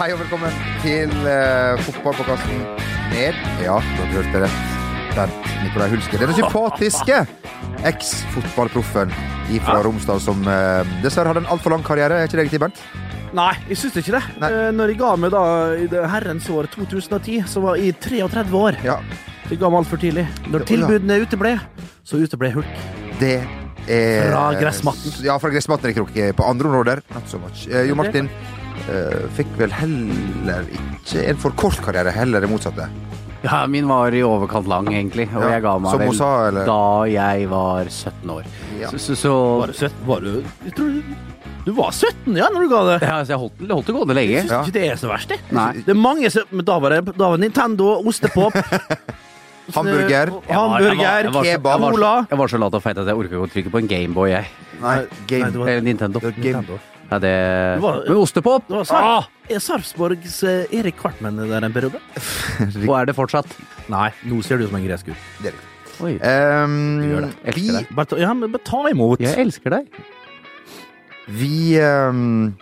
hei og velkommen til uh, fotballpåkasten med Ja, du hørte rett. Bernt Nikolai Hulsker. Den sympatiske eks-fotballproffen fra Romsdal som uh, dessverre hadde en altfor lang karriere. Er ikke det riktig, Bernt? Nei, jeg syns ikke det. Nei. Eh, Når jeg ga meg da i det herrens år 2010, så var jeg 33 år. Ja, Jeg ga meg altfor tidlig. Når Ja, tilbudene uteble, så uteble Hulk. det er Fra gressmatten. Ja, fra gressmatten riktignok. På andre områder, not so much. Eh, jo Martin eh, fikk vel heller ikke en for kort karriere, heller det motsatte. Ja, min var i overkant lang, egentlig. Og Ja, jeg ga meg vel sa, da jeg var 17 år. Ja. Så, så, så Var du 17? Var du Jeg tror du, du var 17, ja, når du ga det. ja, så jeg holdt, holdt det gående lenge. Jeg syns Ja. ikke det er så verst, det. Nei. Det er mange som Men da var det, da var det Nintendo, ostepop Hamburger. eh, Hamburger, kebab, jeg var så- cola. Jeg var så lat og feit at jeg orka ikke å trykke på en Gameboy, jeg. Nei, game. Nei, det var- Eller Nintendo. Det var game. Ja, det var- Men ostepop! Det var Sarp, er Sarpsborgs eh, Erik Kvartmen der en periode? Og er det fortsatt? Nei, nå ser du ut som en gresk gutt. Det er. Oi. Um, Du gjør det. Elsker vi, deg. Bare ta, ja, men ta imot. Jeg elsker deg. vi um,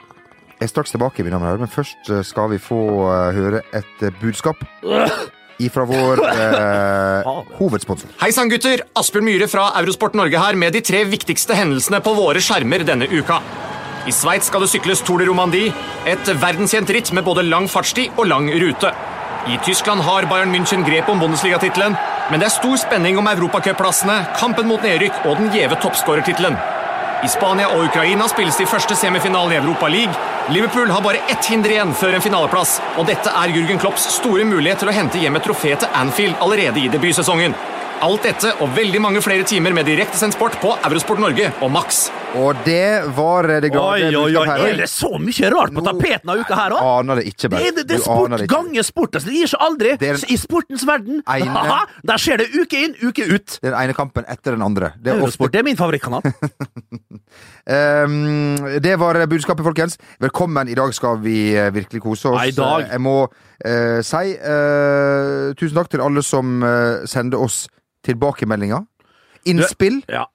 er straks tilbake, mine damer og herrer, men først eh, skal vi få uh, høre et budskap ifra vår eh, hovedsponsor. Hei sann, gutter! Asbjørn Myhre fra Eurosport Norge her med de tre viktigste hendelsene på våre skjermer denne uka. I Sveits skal det sykles Tour de Romandie, et verdenskjent ritt med både lang fartstid og lang rute. I Tyskland har Bayern München grep om Bundesliga-tittelen, men det er stor spenning om europacupplassene, kampen mot nedrykk og den gjeve toppskårertittelen. I Spania og Ukraina spilles de første semifinalene i Europa League. Liverpool har bare ett hinder igjen før en finaleplass, og dette er Jürgen Klopps store mulighet til å hente hjem et trofé til Anfield allerede i debutsesongen. Alt dette og veldig mange flere timer med direktesendt sport på Eurosport Norge og Max. Og det var det glade Oi, oi, oi, er det så mye rart på tapeten av uka her Du òg? aner det ikke, Det Bernt. er, det, det er Du sport det ganger sport. Altså, det gir seg aldri. Det er I sportens verden ene, Aha, der skjer det uke inn, uke ut. Den ene kampen etter den andre. Det er ofte det er min favorittkanal. um, det var budskapet, folkens. Velkommen. I dag skal vi eh, virkelig kose oss. I dag. Eh, Jeg må uh, si uh, tusen takk til alle som uh, sender oss tilbakemeldinger. Innspill. Ja.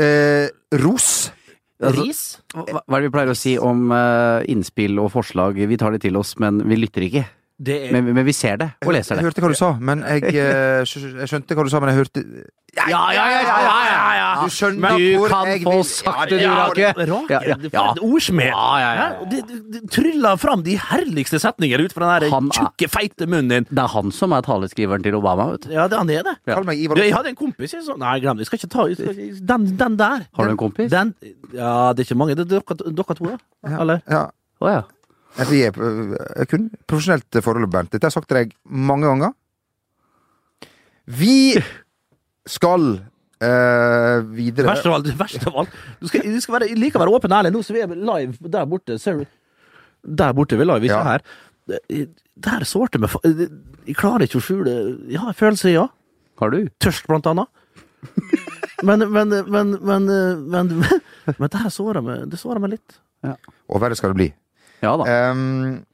Eh, ros. Ris? Hva, hva er det vi pleier å si om eh, innspill og forslag? Vi tar det til oss, men vi lytter ikke. Det er Men, men vi ser det og leser Jeg det. hørte hva du sa, men jeg, eh, jeg skjønte hva du sa, men jeg hørte Ja, ja, ja, ja, ja, ja. Du skjønner Du hvor kan få sagt det, du, Rake. Rake, Ja, ja, det ja. er ordsmed. Ja, ja, ja, ja. Det, det, det tryller fram de herligste setninger ut fra den der er- tjukke, feite munnen din. Det er han som er taleskriveren til Obama, vet du. Ja, det han er det. Kall meg Ivar Du, jeg hadde en kompis jeg, så, Nei, glem det. Jeg skal ikke ta jeg skal, den, den der. Har du en kompis? Den, ja, det er ikke mange. Det er dere, dere to, da? Eller? Ja. Oh, ja. Ja, Vi er øh, kun profesjonelt forhold, Bernt. Dette har jeg sagt til deg mange ganger. Vi skal Uh, videre Verst av alt. Verst av alt. Du skal, du skal være, å være åpen og ærlig nå, så vi er live der borte. Ser du? Der borte er vi live, ikke Ja. her. Der sårte meg Jeg klarer ikke å skjule Ja, følelser, ja. Har du? Tørst, blant annet. Men, men, men, men, men, men det her sårer meg, det sårer meg litt. Og verre skal det bli. Ja da. Um,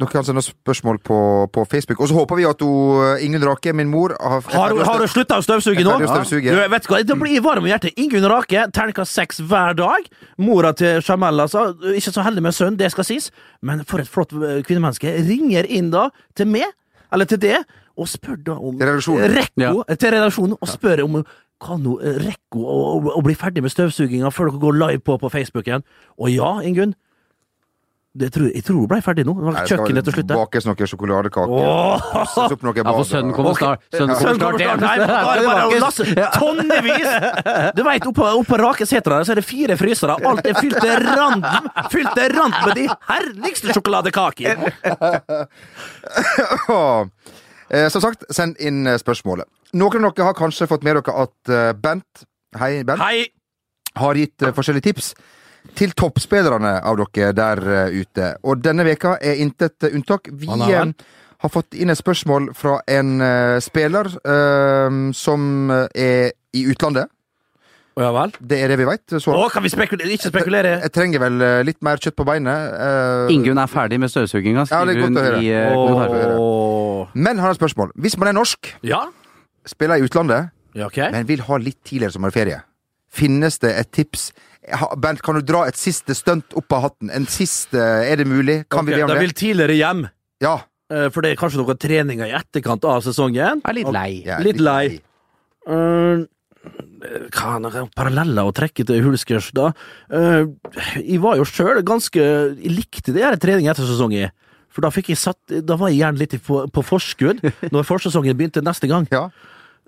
dere kan sende spørsmål på, på Facebook. Og så håper vi at hun, Ingunn Rake, min mor Har, Har, du- har du slutta å støvsuge nå? Støvsuge. støvsuge. Du, vet hva, Det blir varm i hjertet. Ingunn Rake, terningkast seks hver dag. Mora til Jamal, altså. Ikke så heldig med sønn, det skal sies, men for et flott eh, kvinnemenneske. Ringer inn da til meg, eller til det, og spør da om Til redaksjonen. Rekko, til redaksjonen, og spør om kan hun eh, rekke å, å, å bli ferdig med støvsuginga før dere går live på på Facebook igjen? Og ja, Ingunn. Det tror, jeg tror hun ble ferdig nå. Det var kjøkkenet til slutt. bakes noen sjokoladekaker. Åh! Pusses opp Ja, for sønnen kommer snart. Sønnen kommer snart Nei det bare lasse tonnevis! Du veit, oppå, oppå Rakesetra så er det fire frysere. Alt er fylt til randen Fylt til randen med de herligste sjokoladekaker! Eh, Som sagt, send inn eh, spørsmålet. Noen av dere har kanskje fått med dere at eh, Bent, hei Bent, Hei! har gitt forskjellige tips til toppspillerne av dere der eh, ute. Og denne veka er intet unntak. Vi eh, har fått inn et spørsmål fra en uh, spiller uh, som er i utlandet. Ja vel? Det er det vi veit. Kan vi spekulere? Ikke spekulere? Jeg trenger vel litt mer kjøtt på beinet. Uh, Ingunn er ferdig med støvsuginga, Ja, det er skriver godt hun å høre. i uh. Men han har et spørsmål. Hvis man er norsk, Ja? spiller i utlandet, Ja, okay. men vil ha litt tidligere sommerferie, Finnes det et tips? Bent, kan du dra et siste stunt opp av hatten? En siste Er det mulig? Kan vi be om De det? vil tidligere hjem, Ja. eh, for det er kanskje noen treninger i etterkant av sesongen. Jeg er litt lei. ja, Litt lei. Eh, hva er noen paralleller å trekke til Hulskers, da? Eh, jeg var jo sjøl ganske Jeg likte det her trening etter sesongen. For da fikk jeg satt Da var jeg gjerne litt på, på forskudd når forsesongen begynte neste gang. Ja.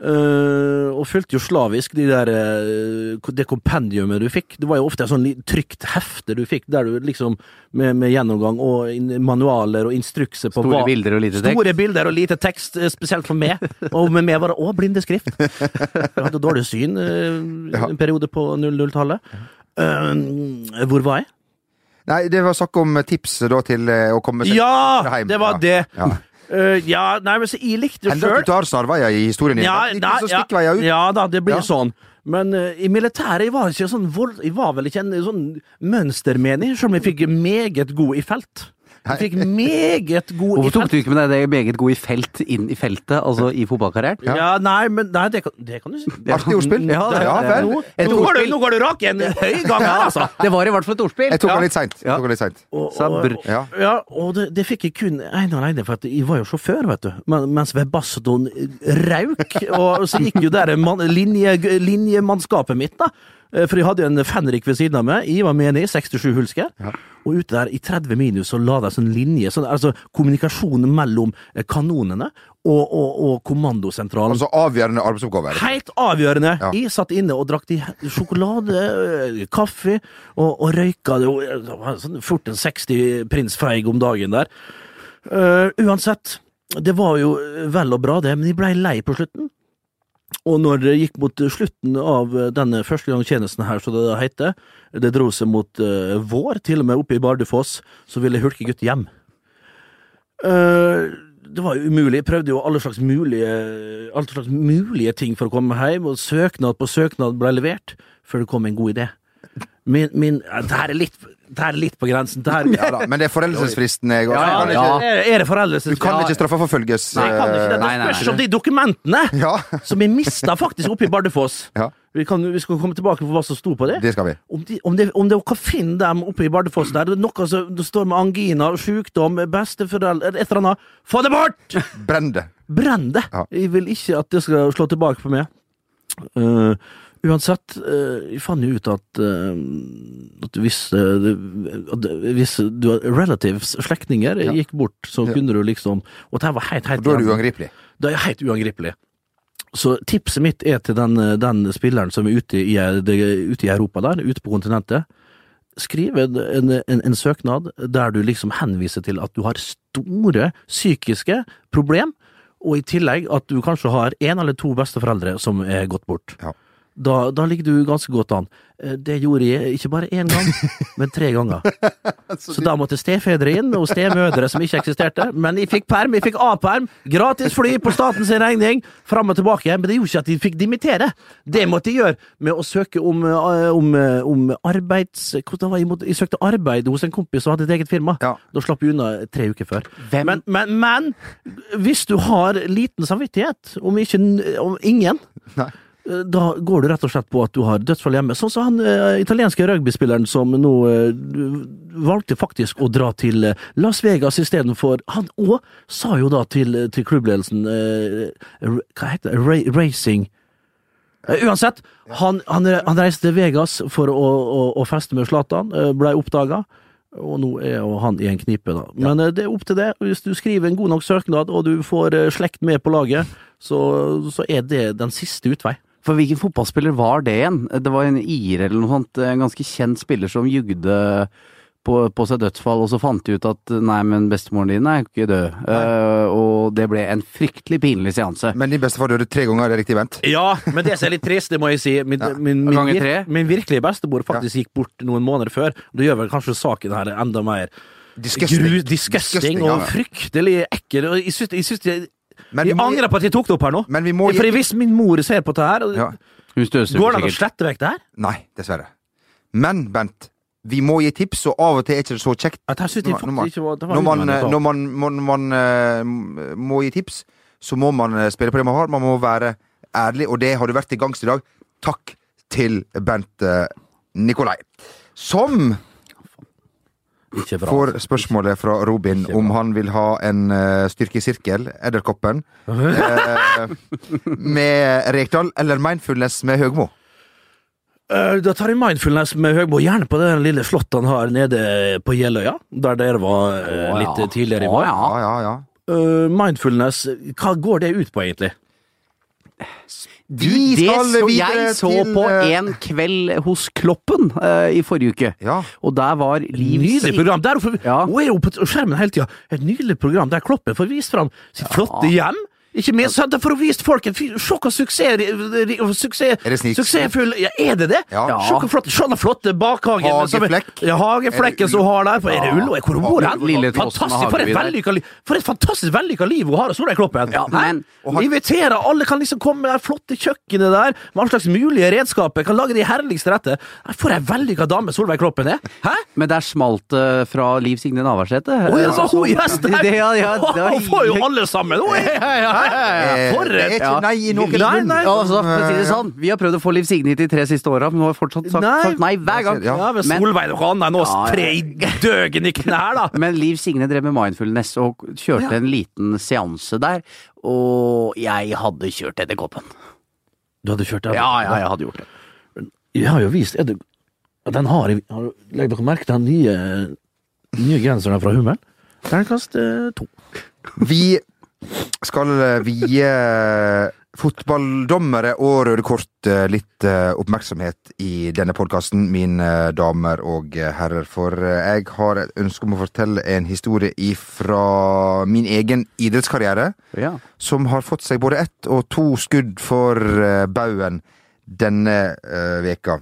Eh, og fulgte jo slavisk de der uh, det kompendiumet du fikk. Det var jo ofte et sånn trygt hefte du fikk, der du liksom med, med gjennomgang og in- manualer og instrukser på Store hva bilder og lite tekst. Store bilder og lite tekst, eh, spesielt for meg. Og med meg var det òg blindeskrift. Jeg hadde dårlig syn uh, Ja. en periode på 00-tallet. Eh, hvor var jeg? Nei, det var snakk om tips da til å komme seg Ja! hjem. Det var Ja. det! Ja. Eh, ja, nei, men så jeg likte det at du tar snarveier i historien din. Ja, så ja, ut. ja da, det blir Ja. sånn. Men uh, i militæret jeg var sånn Jeg var vel ikke en sånn mønstermenig, selv om jeg fikk meget god i felt. Jeg fikk meget god Hvorfor tok du ikke med deg det meget god i felt inn i feltet, altså i fotballkarrieren? Ja, nei, men nei, det, kan, det kan du si. Artig ordspill. Ja, det- Ja, vel. Nå, Et nå, går du, nå går du rak en høy gang her, altså. Det var i hvert fall et ordspill. Jeg tok Ja. den litt seint. Ja. Litt seint. Og, Sa og, Ja. ja, og det, det fikk jeg kun ene og alene, for at jeg var jo sjåfør, vet du. Men, mens Webastoen rauk, og så gikk jo der man, linje, linjemannskapet mitt, da. Eh, For jeg hadde jo en Fenrik ved siden av meg. Jeg var menig, 67 hulsker. Og ute der i 30 minus så la de sånn linje, sånn, altså kommunikasjonen mellom eh, kanonene og, og, og kommandosentralen. Altså avgjørende arbeidsoppgaver. Helt avgjørende! Ja. Jeg satt inne og drakk de sjokolade, øh, kaffe og, og røyka det, var sånn fort en 60 Prins Feig om dagen der. Uh, uansett, det var jo vel og bra det, men jeg blei lei på slutten. Og når det gikk mot slutten av denne førstegangstjenesten her, så det heter, det dro seg mot uh, vår, til og med oppe i Bardufoss, så ville Hulkegutt hjem. Uh, det var umulig. Jeg prøvde jo alle slags mulige, alle slags mulige ting for å komme hjem, og søknad på søknad ble levert før det kom en god idé. Min, min Det her er litt, det er litt på grensen. Der, Ja da, men det er foreldelsesfristen. Jeg, Ja, ja. ikke, Er, er det foreldelse? du kan ikke straffeforfølges. Nei, jeg kan ikke det. eh, Det spørs om de dokumentene som vi mista faktisk oppe i Bardufoss. Vi, kan, vi skal komme tilbake på hva som sto på det. det skal vi. Om, de, om, det, om finne dem oppe i Bardufoss der, det noe som det står med angina, sykdom, besteforeldre, et eller annet Få det bort! Brenn det. Brenn det! Jeg vil ikke at det skal slå tilbake på meg. Eh, uansett, eh, jeg fant jo ut at, uh, at hvis, eh, at hvis du har relatives, slektninger, Ja. gikk bort, så kunne du liksom Og det var helt, helt Da er du uangripelig. det er helt uangripelig. Så tipset mitt er til den, den spilleren som er ute i, det- ute i Europa der, ute på kontinentet. Skriv en, en, en, søknad der du liksom henviser til at du har store psykiske problem, og i tillegg at du kanskje har en eller to besteforeldre som er gått bort. Ja. Da, da ligger du ganske godt an. Eh, Det gjorde jeg ikke bare én gang, men tre ganger. Så da måtte stefedre inn, og stemødre som ikke eksisterte. Men jeg fikk perm, jeg fikk A-perm, gratis fly på statens regning, fram og tilbake. Men det gjorde ikke at de fikk dimittere. Det måtte jeg gjøre med å søke om, eh, om, eh, om arbeids... Hvordan var jeg, jeg søkte arbeid hos en kompis som hadde et eget firma. Ja. Da slapp jeg unna tre uker før. Men, men, men hvis du har liten samvittighet, om ikke om ingen Nei. Eh, Da går du rett og slett på at du har dødsfall hjemme. Sånn som han uh, italienske rugbyspilleren som nå uh, valgte faktisk å dra til Las Vegas istedenfor Han òg sa jo da til, til klubbledelsen Hva heter det? Ra racing Uansett, han, han, han reiste til Vegas for å, å, å feste med Zlatan, blei ble oppdaga. Og nå er jo han i en knipe, da. Men ja. det er opp til det. Hvis du skriver en god nok søknad, og du får slekt med på laget, så, så er det den siste utvei. For hvilken fotballspiller var det igjen? Det var en IR eller noe sånt, en ganske kjent spiller som jugde på, på seg dødsfall, og så fant de ut at nei, men bestemoren din er jo ikke død. Uh, og det ble en fryktelig pinlig seanse. Men din bestefar døde tre ganger, er det riktig vent? Ja, men det som er litt trist, det må jeg si. Min, Ja. min, min, vir min virkelige bestemor faktisk gikk bort noen måneder før. Det gjør vel kanskje saken her enda mer Disgusting. gru, disgusting og ja. fryktelig ekkel. Og jeg syns, jeg, syns jeg, Men vi jeg må- angrer på at jeg tok det opp her nå. Men vi må For hvis min mor ser på det her, Ja. Går det an å slette vekk det her? Nei, dessverre. Men, Bent, vi må gi tips, og av og til er ikke det så kjekt. Når man- ikke var, det var Når man, når man, man eh, må gi tips, så må man eh, spille på det man har. Man må være ærlig, og det har du vært til gangs i dag. Takk til Bent eh, Nikolai. Som Ikke. Får spørsmålet fra Robin om han vil ha en uh, styrke i sirkel, Edderkoppen, eh, med Rekdal, eller Mindfulness med Høgmo. Eh, Da tar jeg mindfulness med Høgmo, gjerne på den lille slottet han har nede på Jeløya, der dere var litt tidligere i vår. ja. Ja. Eh, mindfulness, hva går det ut på, egentlig? Du, Vi det skal så videre jeg så til, på eh, en kveld hos Kloppen uh, i forrige uke. Ja. Og der var Liv Nydelig program. Der, hun Ja. hun er jo på skjermen hele tida. Et nydelig program der Kloppen får vist fram sitt flotte hjem. Ikke minst sant, for å vise folk Se hvor suksess, suksess, Er det suksessfull Ja, er det det? Ja. Se hvor flott, se den flotte bakhagen. som Hageflekk. Ja, hageflekken som hun har der. For er det Ullevål? Hvor bor hun? Lille Trossen Fantastisk, for et vellykka For et fantastisk vellykka liv hun har hos Solveig Kloppen. Ja, men- Og inviterer alle, kan liksom komme med det flotte kjøkkenet der, med alle slags mulige redskaper, kan lage de herligste retter. For ei vellykka dame Solveig Kloppen er! Hæ? Men der smalt det fra Liv Signe Navarsete. Å ja, så hun gjest der! ja, ja, Hun får jo alle sammen! Oi. Eh, For det er et ikke nei i noen Nei, nei. Ja, altså, for å si det sånn, Vi har prøvd å få Liv Signe hit de tre siste åra, men hun har fortsatt sagt Nei. sagt nei hver gang. Ja. Men Solveig og Hanna er nå tre i døgen i knær, da! Men Liv Signe drev med mindfulness og kjørte Ja. en liten seanse der, og jeg hadde kjørt edderkoppen. Du hadde kjørt den? Ja, ja, jeg hadde gjort det. Jeg har jo vist er det, den har har- Legg dere merke til den nye, nye genseren fra Hummel? Terningkast eh, to. Vi skal eh, vie fotballdommere og røde kort eh, litt eh, oppmerksomhet i denne podkasten, mine damer og herrer. For eh, jeg har et ønske om å fortelle en historie fra min egen idrettskarriere, Ja. som har fått seg både ett og to skudd for eh, baugen denne eh, veka.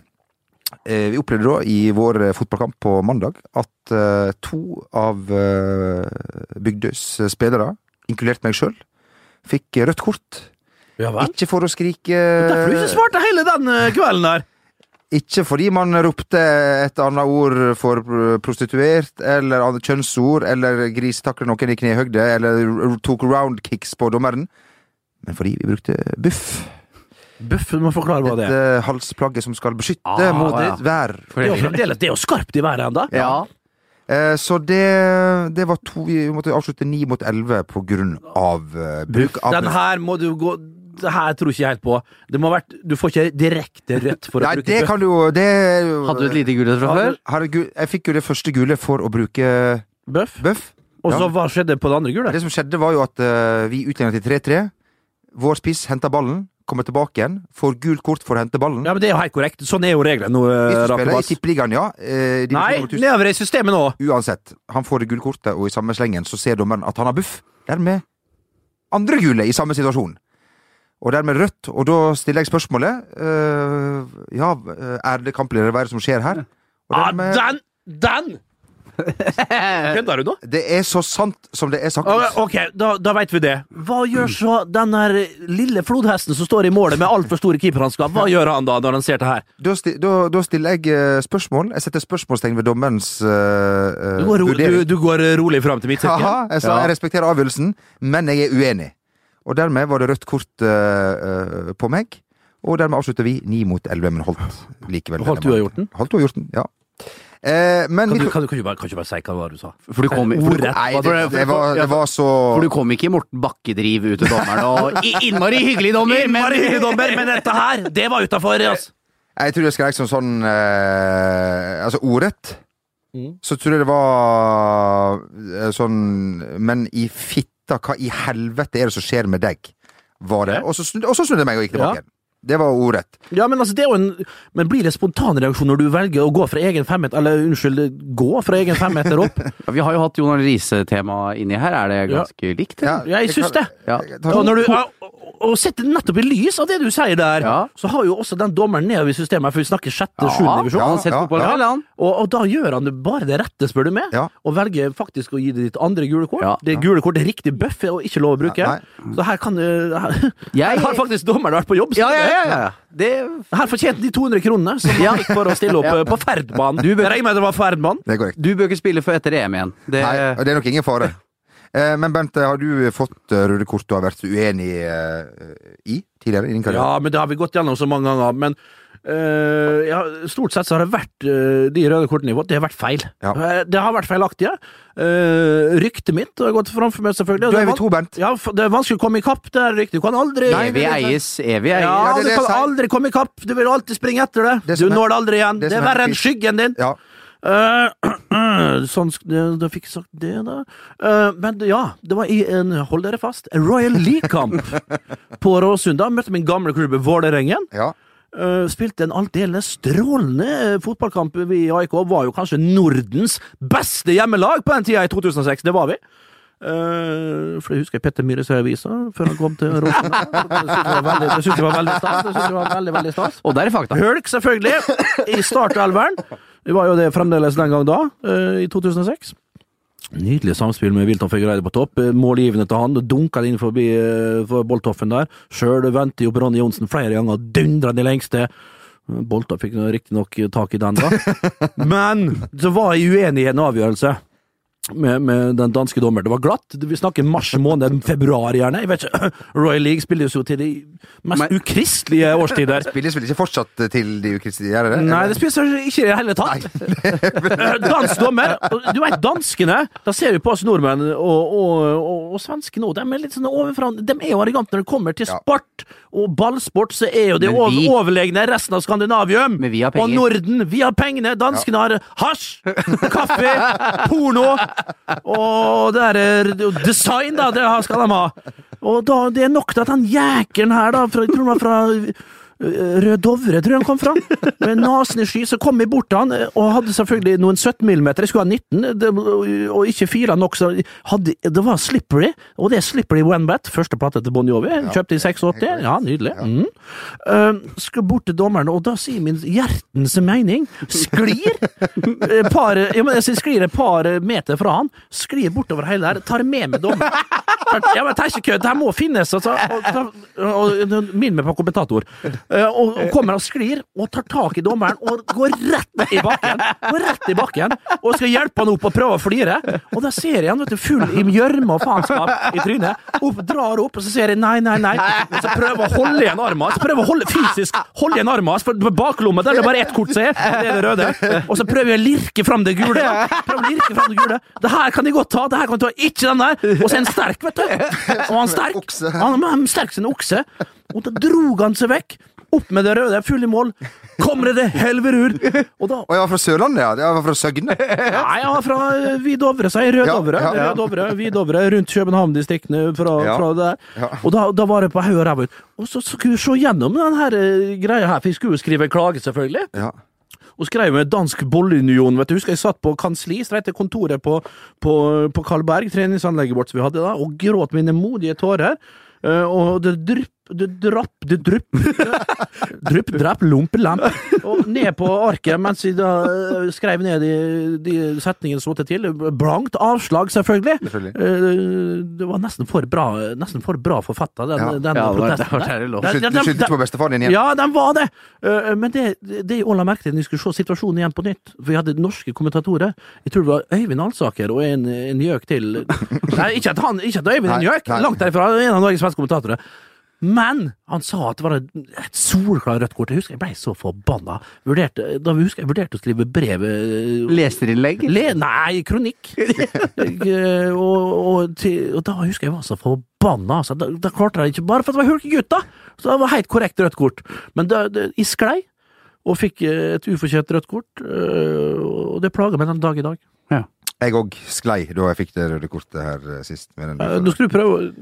Eh, Vi opplevde da i vår eh, fotballkamp på mandag at eh, to av eh, Bygdøys eh, spillere, inkludert meg sjøl, fikk rødt kort. Ja vel? Ikke for å skrike Derfor du ikke svarte hele den eh, kvelden der! Ikke fordi man ropte et annet ord for prostituert, eller kjønnsord, eller grisetakler noen i knehøgde, eller tok roundkicks på dommeren, men fordi vi brukte buff. Buff, du må forklare hva det er. Et eh, halsplagget som skal beskytte Ah, mot ja. vær. Det er jo skarpt i været ennå. Ja. Eh, Så det, det var to Vi måtte avslutte ni mot elleve på grunn av eh, bruk av Den her må du gå Det her tror ikke jeg helt på. Det må ha vært Du får ikke direkte rødt for å Nei, bruke det kan du det Hadde du et lite gule fra før? Jeg fikk jo det første gule for å bruke buff. bøff. Og så Ja. hva skjedde på det andre gule? Det som skjedde, var jo at uh, vi utligna til 3-3. Vår spiss henta ballen, kommer tilbake igjen, får gult kort for å hente ballen. Ja, men Det er jo helt korrekt. Sånn er jo reglene nå. eh, Hvis du spiller i ja. eh, Nei, nedover i systemet nå. Uansett, han får det gule kortet, og i samme slengen så ser dommeren at han har buff. Dermed andre gule i samme situasjon. Og dermed rødt. Og da stiller jeg spørsmålet øh, Ja, er det hva er det som skjer her? Og Ah, den! Den! Kødder du nå? det er så sant som det er sagt. Ok, da, da veit vi det. Hva gjør så den lille flodhesten som står i målet med altfor store keeperhansker? Hva gjør han da, når han ser det her? Da, sti, da, da stiller jeg eh, spørsmål. Jeg setter spørsmålstegn ved dommerens uh, Du går, ro, du, du går rolig fram til midtsekken. Haha, jeg, sa, Ja. jeg respekterer avgjørelsen, men jeg er uenig. Og dermed var det rødt kort uh, på meg. Og dermed avslutter vi ni mot elleve, men holdt likevel. Holdt du uavgjorten? Holdt uavgjorten, ja. Eh, men Kan du, kan, du, kan, du bare, kan du bare si hva det var du sa? For du kom, i- for, du, Nei, det, det, var, det var så for du kom ikke i Morten Bakke-driv ut til dommeren og I- Innmari hyggelig dommer, men hyggelig dommer, men dette her, det var utafor, altså. Jeg tror jeg skrek som sånn eh, Altså ordrett. Mm. Så tror jeg det var eh, sånn Men i fitta, hva i helvete er det som skjer med deg? Var det. Og så snudde jeg meg og gikk tilbake Ja. Det var ordrett. Ja, men altså, det er jo en Men blir det spontanreaksjon når du velger å gå fra egen femmeter Eller unnskyld, gå fra egen femmeter opp? Vi har jo hatt Jon Arne Riise-tema inni her. Er det Ja. ganske likt? Ja, Jeg syns det. Ja. Og, når du, ja, og- sett nettopp i lys av det du sier der, Ja. så har jo også den dommeren nedover i systemet, for vi snakker sjette, sjuende divisjon. ja, Ja, fotball ja. Og, og da gjør han det bare det rette, spør du meg, Ja. og velger faktisk å gi det ditt andre gule kort. Ja. Det gule kort er riktig bøff og ikke lov å bruke. Ja, så her kan du her, Jeg- her har faktisk dommeren vært på jobb. Ja, ja, ja, ja. Det Her fortjente de 200 kronene som han fikk for å stille opp Ja. eh, på Ferdbanen. Du bør- Jeg regner med det var Ferdbanen. Det er korrekt. Du bør ikke spille før etter EM igjen. Det, Nei, det er nok ingen fare. Eh, men Bent, har du fått eh, røde kort du har vært uenig eh, i tidligere i din karriere? Ja, men det har vi gått gjennom så mange ganger. Men Uh, ja, stort sett så har det vært uh, de røde kortene jeg har fått, det har vært feil. Ja. Det har vært feilaktige. Uh, ryktet mitt har gått framfor meg, selvfølgelig. Du er vi to, Bent. Ja, det er vanskelig å komme i kapp, det er riktig. Du kan aldri Nei, Evig eies, evig eies. Ja, Ja, du kan aldri komme i kapp. Du vil alltid springe etter det. Det du når det aldri igjen. det Det, er verre enn skyggen din. Ja. Eh, sånn, da fikk jeg sagt det, da. Eh, men ja, det var i en, hold dere fast, en Royal League-kamp på Råsunda. Møtte min gamle klubb Vålerengen. Ja. Uh, spilte en aldeles strålende fotballkamp. I AIK var jo kanskje Nordens beste hjemmelag på den tida, i 2006. Det var vi. Uh, for jeg husker Petter Myhre skrev avisa før han kom til Råsunda. Det syntes jeg var veldig- stas. Veldig. Og der er fakta. Hølk, selvfølgelig, i startelveren. Det var jo det fremdeles den gang da, eh, i 2006. Nydelig samspill med Wilton Figuereide på topp. Eh, Målgivende til han. Dunka det inn forbi eh, for Boltoffen der. Sjøl vendte jo på Ronny Johnsen flere ganger, dundra det lengste. Bolta fikk riktignok tak i den, da. Men så var uenig i en avgjørelse. Med, med den danske dommer. Det var glatt. Vi snakker mars måned, februar gjerne. Jeg vet ikke, Royal League spilles jo til de mest Men- ukristelige årstider. Spilles vel ikke fortsatt til de ukristelige, Er det det? Nei, det spilles ikke i det hele tatt. Dansk dommer. Du vet, danskene Da ser vi på oss nordmenn og, og, og, og svenskene òg. De er litt sånn overfra De er jo arrogante når det kommer til sport. Og ballsport så er jo det over, vi- overlegne resten av Skandinavium. Men vi har Og. Norden. Vi har pengene. Danskene har hasj, kaffe, porno. Og det er design, da. Det skal de ha. Og da, det er nok til at han jækeren her, da, fra, fra Rød Dovre, tror jeg han kom fra. Med nesen i sky. Så kom jeg bort til han, og hadde selvfølgelig noen 17 millimeter. Jeg skulle ha 19, det, og ikke fire nok. Så hadde, det var slippery, og det er slippery one bat. Første plate til Bon Jovi. Kjøpte i 86. Ja, nydelig. Mm. Uh, skulle bort til dommeren, og da sier min hjertens mening sklir par, ja, men jeg sklir et par meter fra han, sklir bortover hele der, tar med meg dommeren. Ja, men det er ikke kødd, det her må finnes, altså. Og, og, og Minn meg på kommentator. Eh, og, og kommer og sklir, og tar tak i dommeren, og går rett i bakken. Går rett i bakken, og skal hjelpe han opp og prøve å flire. Og da ser jeg han vet du, full i gjørme og faenskap i trynet. Opp, drar opp, og så ser jeg nei, nei, nei. Og så prøver å holde igjen armen hans. Prøver å holde, fysisk holde igjen armen hans, for på baklomma der er det bare ett kort, som er, Det er det røde. Og så prøver jeg å lirke fram det gule. Prøver å lirke fram det gule. Det her kan de godt ta, det her kan de ta. Ikke den der. Og så er han sterk, vet du. Og han er sterk. Han er sterk som en okse. Og da drog han seg vekk. Opp med det røde, full i mål. Kommer det helverur! Og da Og jeg var fra Sørlandet, ja. Jeg var fra Søgne. Nei, jeg var fra eh, Vidovre, sa jeg. Rød Dovre. ja, ja. Rød Dovre, rundt København-distriktene fra, Ja. fra der. Ja. Og da, da var det på haug og ræva ut. Og så skulle vi se gjennom den her eh, greia her, for vi skulle jo skrive klage, selvfølgelig. Ja. Og skrev med Dansk Bollunion. vet du, Husker jeg satt på kansli, streit til kontoret på, på, på Karlberg, treningsanlegget vårt som vi hadde da, og gråt mine modige tårer. Eh, og det drypp, det drapp, du drupp Drupp, drapp, lompe, lamp. Og ned på arket mens jeg da eh, skrev ned de, de setningene som måtte til. Blankt avslag, selvfølgelig. Selvfølgelig. Eh, det var nesten for bra, nesten for bra forfatta, den, Ja. den Ja, protesten. der. Du skyldte du på bestefaren din igjen? ja, den var det! Eh, Men det, det jeg la merke til når vi skulle se situasjonen igjen på nytt For vi hadde norske kommentatorer. Jeg tror det var Øyvind Alsaker og en, en gjøk til. Nei, ikke at, han, ikke at Øyvind er en gjøk! Langt derifra. En av Norges beste kommentatorer. Men han sa at det var et et solklart rødt kort. Jeg husker jeg ble så forbanna. Vurderte, da husker jeg vurderte å skrive brev eh, Leserinnlegg? Le, nei, kronikk. Eh, og, og, til, og da husker jeg jeg var så forbanna. Altså. Da, da klarte jeg ikke Bare for at det var hulkegutt, da! Så det var helt korrekt rødt kort. Men det, det, jeg sklei, og fikk eh, et ufortjent rødt kort. Og det plager meg den dag i dag. Jeg òg sklei da jeg fikk det røde kortet her sist. Med den Nå skal du prøve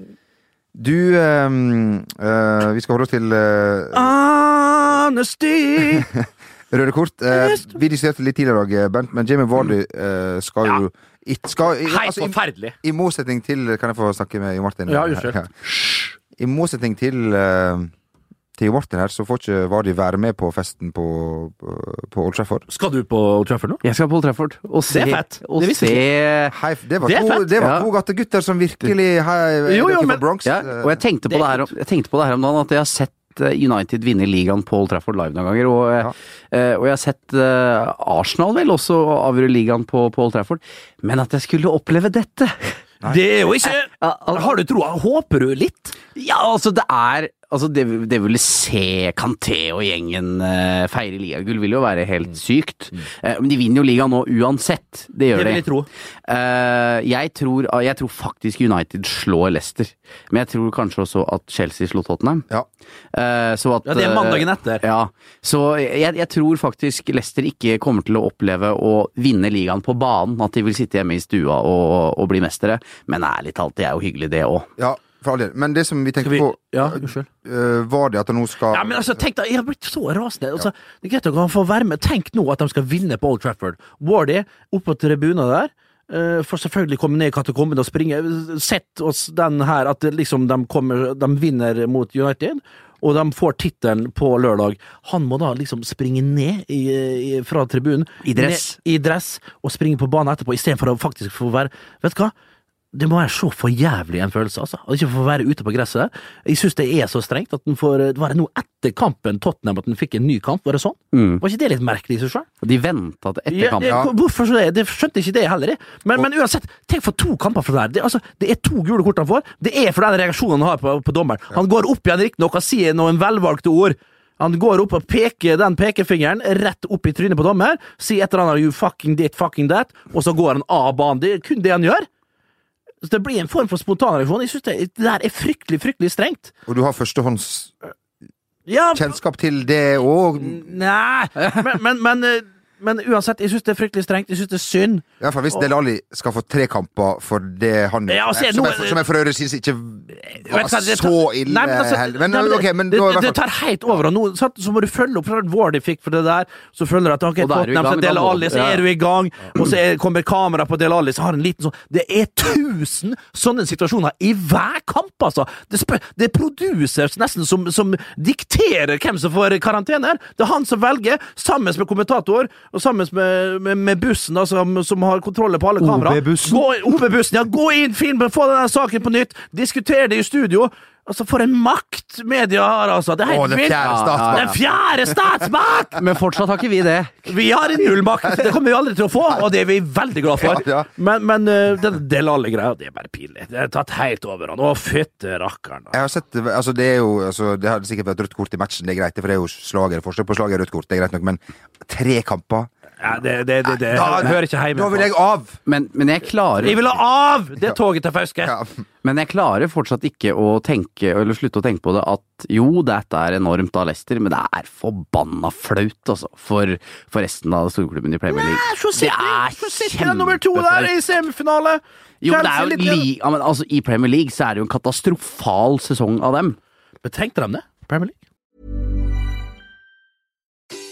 Du, ehm, eh, vi skal holde oss til eh, Honesty! røde kort. Eh, vi diskuterte litt tidligere i dag, Bent, men Jamie Vardy eh, skal jo ikke skal, i- Helt altså, i- forferdelig. I motsetning til Kan jeg få snakke med Jo Martin? Ja, unnskyld. Ja. I motsetning til uh, Til Jo Martin her, så får ikke Vardi være med på festen på, på, Old Trafford. Skal du på Old Trafford nå? Jeg skal på Old Trafford og se, Det er fett. og Det se Hei, det var Det to, det var Ja. to gattegutter som virkelig hei, Jo, jo, men- Bronx. ja, Og jeg tenkte, på Det er her, jeg tenkte på det her om dagen, at jeg har sett eh, United vinne ligaen på Old Trafford live noen ganger. Og, eh, eh, og jeg har sett Arsenal vel også avgjøre ligaen på, på Old Trafford. Men at jeg skulle oppleve dette Det er jo ikke Har du troa? Håper du litt? Ja, altså det er altså det, det ville se Kanté og gjengen uh, feire ligagull, vil jo være helt sykt. Uh, men de vinner jo ligaen nå uansett. Det gjør Det de. vil jeg tro. Uh, jeg, tror, jeg tror faktisk United slår Leicester. Men jeg tror kanskje også at Chelsea slår Tottenham. Ja. Så at, Ja, det er mandagen etter. Ja, så jeg, jeg tror faktisk Leicester ikke kommer til å oppleve å vinne ligaen på banen. At de vil sitte hjemme i stua og, og bli mestere. Men ærlig talt, det er jo hyggelig det òg. ja, for all del. Men det som vi tenkte tenker vi på, Ja, øh, var det at nå skal Ja, men altså, tenk da, Jeg har blitt så rasende. Altså, det er greit at han får være med. Tenk nå at de skal vinne på Old Trafford. Wardy oppe på tribunen der. Uh, får selvfølgelig komme ned i katakombene og springe. Sett oss den her at liksom de, kommer, de vinner mot United. Og de får tittelen på lørdag. Han må da liksom springe ned i, i, fra tribunen. I dress. Ned, I dress. Og springe på banen etterpå, istedenfor å faktisk få være Vet du hva? Det må være så for jævlig en følelse, altså. Å ikke få være ute på gresset. Jeg syns det er så strengt at den får Det var det nå etter kampen Tottenham at den fikk en ny kamp, var det sånn? Mm. Var ikke det litt merkelig i seg sjøl? De venta til etter kampen. ja, hvorfor så det? De skjønte ikke det heller, jeg. Men, men uansett, tenk for to kamper for det her. Det, altså, det er to gule kort han får. Det er for den reaksjonen han har på, på dommeren. Han går opp igjen riktignok og sier noen velvalgte ord. Han går opp og peker den pekefingeren rett opp i trynet på dommer, sier et eller annet 'you fucking dit, fucking that', og så går han av banen. Det er kun det han gjør. Så Det blir en form for spontanreaksjon. Jeg synes det, det der er fryktelig, fryktelig strengt. Og du har førstehåndskjennskap Ja, til det òg? Nei, men, men, men, eh, men uansett, jeg synes det er fryktelig strengt. Jeg synes det er synd. Iallfall hvis Del Alli skal få tre kamper for det han Ja, altså, som, noe... som jeg for øvrig syns ikke var hva, det så ille Nei, men altså, heller. Men, nei, men ok, men det, det, det tar helt over, og nå så, så må du følge opp fra de fikk for det der, så følger du at okay, Og i Tottenham skal dele da så er du i gang, og så er, kommer kamera på Del Alli, så har en liten sånn Det er tusen sånne situasjoner i hver kamp, altså! Det, spør, det er producers nesten som, som dikterer hvem som får karantener. Det er han som velger, sammen med kommentator, og sammen med, med, med bussen da, som, som har kontroller på alle kamera. OB-bussen. Gå- OB-bussen, ja. Gå inn, film, få denne saken på nytt, diskuter det i studio. Altså, for en makt media har, altså! Det er Å, den fjerde Ja, ja, statsmakt! Den fjerde statsmakt! Men fortsatt har ikke vi det. Vi har null makt! Det kommer vi aldri til å få, og det er vi veldig glad for. Ja, ja. Men, men uh, den del alle greia, det er bare pinlig. Det er tatt helt over han. Å, fytte rakkeren. Jeg har sett, altså det er jo altså Det har sikkert vært rødt kort i matchen, det er greit, for det er jo slager, forskjell på slager og rødt kort, det er greit nok, men tre kamper Ja, det, det, det, det Da- hører ikke hjemme. Da vil jeg av! Men, men jeg klarer Jeg vil ha av det toget til Fauske! Ja. Men jeg klarer fortsatt ikke å tenke, eller slutte å tenke på det, at jo, dette er enormt av Leicester, men det er forbanna flaut, altså, for, for resten av storklubben i Premier League. Nei, så Det er så sitter nummer to der i semifinale! Jo, det er jo li, ja, men altså, I Premier League så er det jo en katastrofal sesong av dem. Men tenkte de det? Premier League?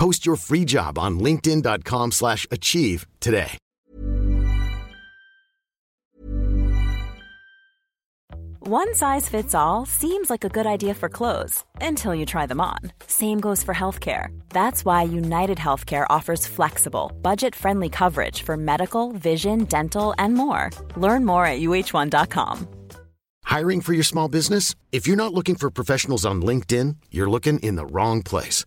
Post your free job on linkedin.com/achieve slash achieve today. One size fits all seems like a good idea for clothes until you try them on. Same goes for healthcare. That's why United Healthcare offers flexible, budget friendly coverage for medical, vision, dental, and more. Learn more at uh1.com. Hiring for your small business? If you're not looking for professionals on LinkedIn, you're looking in the wrong place.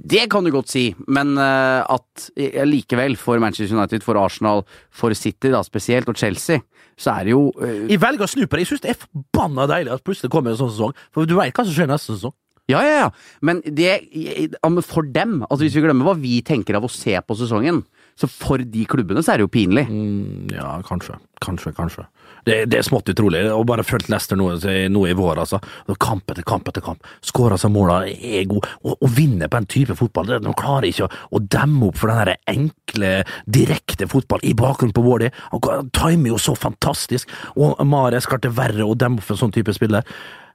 Det kan du godt si, men eh, at likevel, for Manchester United, for Arsenal, for City da spesielt, og Chelsea, så er det jo uh... Jeg velger å snu på det. Jeg syns det er forbanna deilig at plutselig kommer en sånn sesong. For du veit hva som skjer neste sesong. Ja, ja, ja. Men det, for dem, altså hvis vi glemmer hva vi tenker av å se på sesongen, så for de klubbene så er det jo pinlig. Ja, kanskje. Kanskje, kanskje. Det, det er smått utrolig. Og bare fulgt Leicester nå, nå i vår, altså. Kamp etter kamp etter kamp. Skåra seg måla, er god. Og vinner på en type fotball. De klarer ikke å, å demme opp for den der enkle, direkte fotball i bakgrunnen på Wardy. Han timer jo så fantastisk. Og Mares klarte verre å demme opp for en sånn type spiller.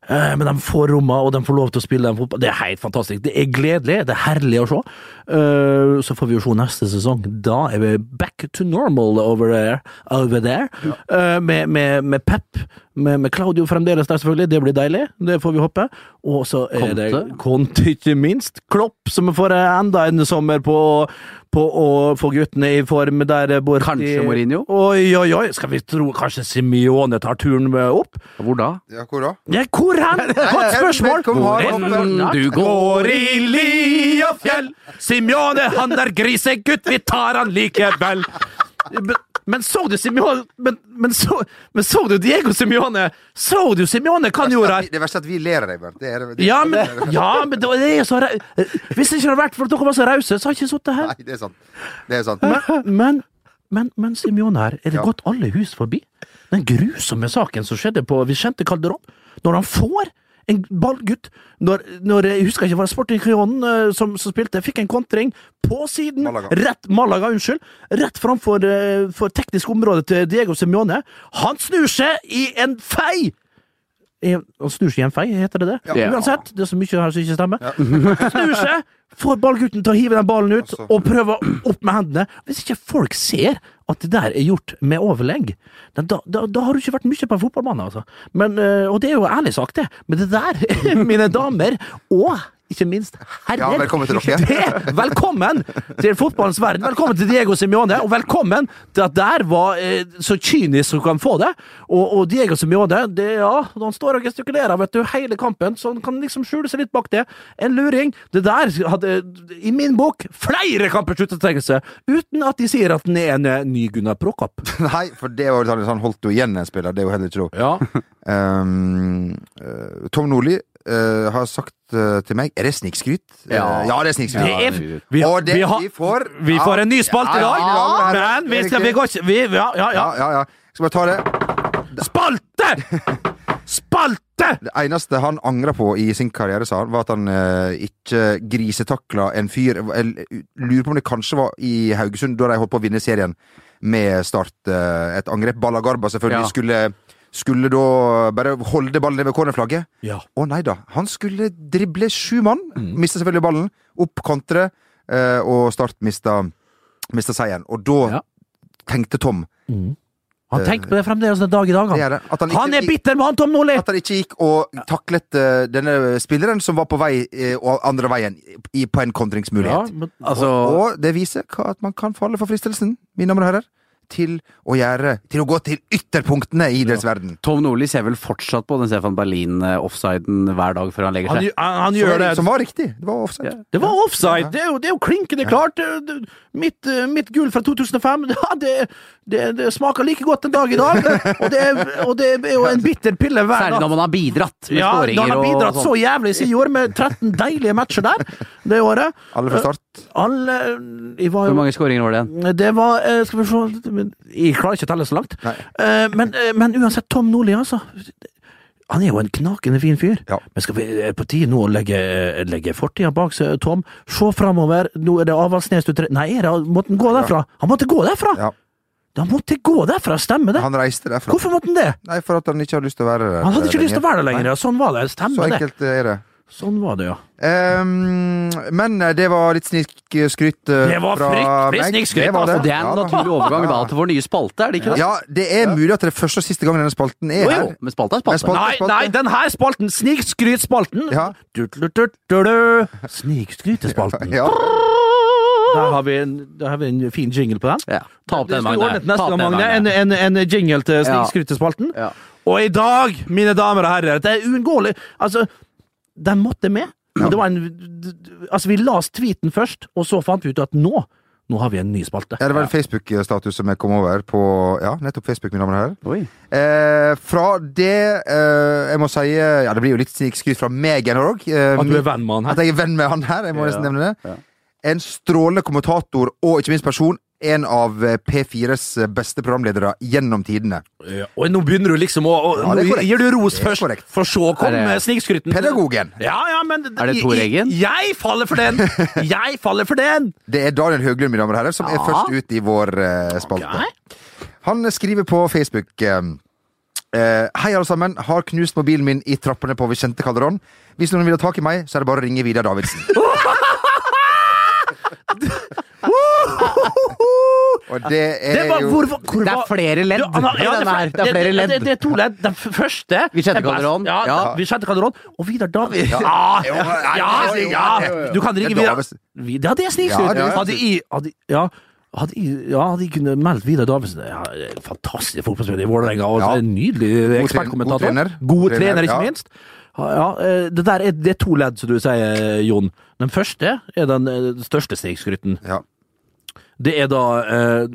Eh, Men de får romma, og de får lov til å spille fotball. Det er helt fantastisk. Det er gledelig, det er herlig å se. Eh, Så får vi jo se neste sesong. Da er vi back to normal over there. Over there. Eh, Med, med, med Pep, med, med Claudio fremdeles der, selvfølgelig. Det blir deilig. Det får vi håpe. Og så er det Conte. Conte, ikke minst. Klopp, som får enda en sommer på, på å få guttene i form der borte. Kanskje Mourinho? Oi, oi, oi. Skal vi tro kanskje Simione tar turen opp? Hvor da? Ja, hvor da? Ja, hvor hen? Godt spørsmål! Hvor enn du går i li og fjell, Simione, han er grisegutt, vi tar han likevel. Men, så du Simione men, men, så, men så du Diego Simione? Så du Simione kan gjorde her? Det verste er at vi ler av deg, Bernt. Det er, det, Ja, men, ja, men det det er så Hvis det ikke hadde vært for at dere var så rause, så hadde jeg ikke sittet her. Nei, det er sant. Det er sant. Men, men, men, men Simione her, er det Ja. gått alle hus forbi? Den grusomme saken som skjedde på Vicente Calderón, når han får en ballgutt når, når Jeg husker ikke, var det Sporting Crionen eh, som, som spilte? Fikk en kontring på siden. Malaga. Rett Malaga, unnskyld. Rett framfor eh, for teknisk område til Diego Simione. Han snur seg i en fei! Han snur seg i en fei, heter det det? Ja. Uansett, det er så mye her som ikke stemmer. Snur seg, får ballgutten til å hive den ballen ut, Altså. og prøver opp med hendene. Hvis ikke folk ser at det der er gjort med overlegg, da, da, da har du ikke vært mye på en fotballbane, altså. Men, øh, og det er jo ærlig sagt, det. Men det der, mine damer, og ikke minst herrer Ja, velkommen til dere. Det, velkommen til fotballens verden. Velkommen til Diego Simione, og velkommen til at der var eh, så kynisk du kan få det. Og, og Diego Simione, det, ja, han står og gestikulerer vet du, hele kampen, så han kan liksom skjule seg litt bak det. En luring. Det der hadde, i min bok, flere kamper sluttetrekelse, uten at de sier at den er en ny Gunnar Prokop. Nei, for det var jo sånn, han holdt jo igjen en spiller. Det er jo heller ikke lov. Ja. Um, Tom Nordli eh, har sagt uh, til meg Er det snikskryt? Ja. Ja. ja, det er snikskryt. Ja, vi, vi, Og det, vi, har, vi får vi får en ny spalte i dag, men vi skal vi går ikke vi, ja, ja, ja. Ja, ja, ja. Skal bare ta det. Spalte! Spalte! Det eneste han angra på i sin karriere, sa han, var at han eh, ikke grisetakla en fyr Jeg lurer på om det kanskje var i Haugesund, da de holdt på å vinne serien med Start. eh, et angrep. Ballagarba selvfølgelig Ja. skulle skulle da bare holde ballen ned ved cornerflagget. Ja. Å nei da. Han skulle drible sju mann. Mm. Mista selvfølgelig ballen. Opp kontre, eh, og Start mista, mista seieren. Og da Ja. tenkte Tom Han tenker på det fremdeles den dag i dag. det Han, er han, ikke, han er bitter han Tom Nordli! at han ikke gikk og taklet uh, denne spilleren som var på vei uh, andre veien i, på en kontringsmulighet. men, Altså, og, og det viser at man kan falle for fristelsen, mine damer og herrer, til å gjøre Til å gå til ytterpunktene i idrettsverden. Tom Nordli ser vel fortsatt på den Stefan Berlin-offsiden hver dag før han legger seg. han, han gjør det som var riktig. Det var offside. Det var offside! Det er jo, det er jo klinkende klart! Det, mitt, eh, mitt gull fra 2005, ja, det, det, det smaker like godt en dag i dag. Og det, og det er jo en bitter pille hver dag. Særlig når man har bidratt med Ja, skåringer han har bidratt så sånn. jævlig siden i år, med 13 deilige matcher der det året. Alle fra start. Alle jeg var Hvor mange skåringer var det igjen? Det var eh, Skal vi se Jeg klarer ikke å telle så langt. Eh, Men, eh, men uansett, Tom Nordli, altså. Han er jo en knakende fin fyr. Ja. Men skal vi er på tide nå å legge, legge fortida bak seg, Tom? Se framover. Nå er det Avaldsnes du tre... Nei, er det, måtte han gå derfra? Han måtte gå derfra! Ja. Han måtte gå derfra, stemmer det? Han reiste derfra. Hvorfor måtte han det? Nei, for at han ikke hadde lyst til å være der. Han hadde ikke lyst til å være der lenger. ja. Sånn var det. Så Stemmer det. enkelt er det. Sånn var det, ja. Um, men eh, det var litt snikskryt Det var fra fryktelig meg. snikskryt, Det var altså. Det er en Ja naturlig overgang da til vår nye spalte, er det ikke det? Ja, det er mulig at det er første og siste gang denne spalten er Jo, her. men spalte er Men spalte. spalte- Nei, nei, den her spalten, snikskrytspalten Ja. Snikskrytespalten. Ja. Der har, vi en, der har vi en fin jingle på den. Ja. Ta opp den, Magne. neste Ta opp gang, den, Magne. En, en, en jingle til Ja. snikskrytespalten. Ja. Og i dag, mine damer og herrer, det er uunngåelig Altså, den måtte med. Det var en, altså, vi las tweeten først, og så fant vi ut at nå nå har vi en ny spalte. Ja, det var en Facebook-status som jeg kom over på Ja, nettopp Facebook, mine damer og herrer. Eh, fra det eh, Jeg må si Ja, det blir jo litt snikskryt fra meg igjen òg. Eh, At du er venn med han At her. jeg er venn med han her. Jeg må nesten nevne det. ja. En strålende kommentator og ikke minst person. En av eh, P4s beste programledere gjennom tidene. Ja, og nå begynner du liksom å, å Ja, Nå gir du ros først, for så kom snikskryten. Pedagogen. Ja, ja, men Er det Tor Eggen? Jeg, jeg faller for den! Jeg faller for den! Det er Daniel Høglund, mine damer og herrer, som er først ut i vår uh, spalte. Okay. Han skriver på Facebook eh, eh, Hei, alle sammen. Har knust mobilen min i trappene på Vicente Calderón. Hvis noen vil ha tak i meg, så er det bare å ringe Vidar Davidsen. Og det er Det var, jo hvor, hvor, Det er flere ledd Ja, han har- denne her. Det er flere ledd. Det, det, er to ledd. Den første Vi best. Calderón. Ja, Ja. Vicente Calderón. Og Vidar David. Ja, ja, ja, ja. Du kan ringe Vidar Ja, det er. Ja, er hadde jeg ja, hadde jeg, ja, kunne meldt Vidar Davidsen ja, Fantastisk fotballspiller i Vålerenga. Ja. Nydelig Nydelig God ekspertkommentator. trener. God Trener, trener, ikke ja. minst. Ja, ja, eh, det der er, det er to ledd, som du sier, Jon. Den første er den eh, største snikskryten. Ja. Det er da eh,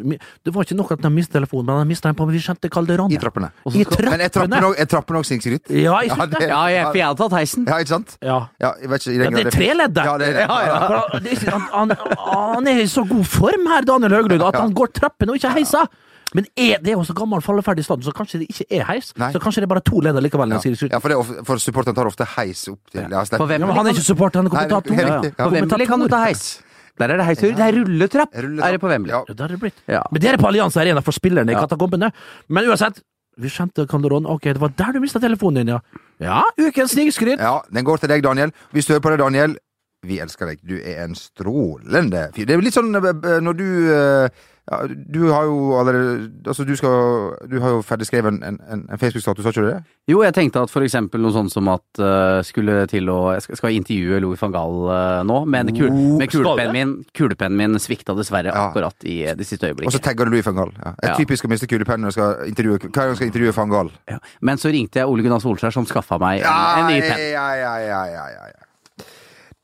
Det var ikke nok at de mistet telefonen, men de mistet den på Vicente Calderón. I trappene. I trappene. Men er trappene også- sin skryt? også? Ja, jeg Ja, synes det. Ja, jeg, for jeg hadde tatt heisen. Ja, ikke sant? Ja. Ja, jeg vet ikke, i den Ja, det er tre ledd der. Ja, det er det. For han- Han, han, han er i så god form her, Daniel Høglund, at han går trappene og ikke heisa. Men er, det er jo så gammel falleferdig stadion, så kanskje det ikke er heis. Nei. Så kanskje det er bare to ledd likevel. Ja. Ja, for, det for supporteren tar ofte heis opp til ja, Ja, men han er ikke supporter, han er kommentator. Ja, ja. riktig, ja. På Wembley kan du ta heis. Der er det heis. Det er rulletrapp. Rulletrapp. Er det på Wembley? Ja. Ja, det har det blitt. Ja. Men det er på Allianse Arena for spillerne i Ja. katakombene. Men uansett, Vicente Calderón, ok, det var der du mista telefonen din, ja. Ja, ukens snikskryt. Ja, den går til deg, Daniel. Hvis du hører på det, Daniel, vi elsker deg. Du er en strålende fyr. Det er jo litt sånn eh, når du eh, ja, Du har jo allerede Altså, du skal Du har jo ferdig skrevet en, en, en Facebook-status, har ikke du det? Jo, jeg tenkte at for eksempel noe sånt som at uh, skulle til å Jeg skal, skal intervjue Louis van Gaal uh, nå, men, kul, med kulepennen min, kulepennen min svikta dessverre Ja. akkurat i eh, det siste Og så øyeblikket. tagger du Louis van Gaal. Ja. Er Ja. typisk å miste kulepennen når du skal intervjue gang du skal intervjue van Gaal. Ja. Men så ringte jeg Ole Gunnar Solskjær, som skaffa meg en, en ny penn. ja, ja, ja, ja, ja, ja.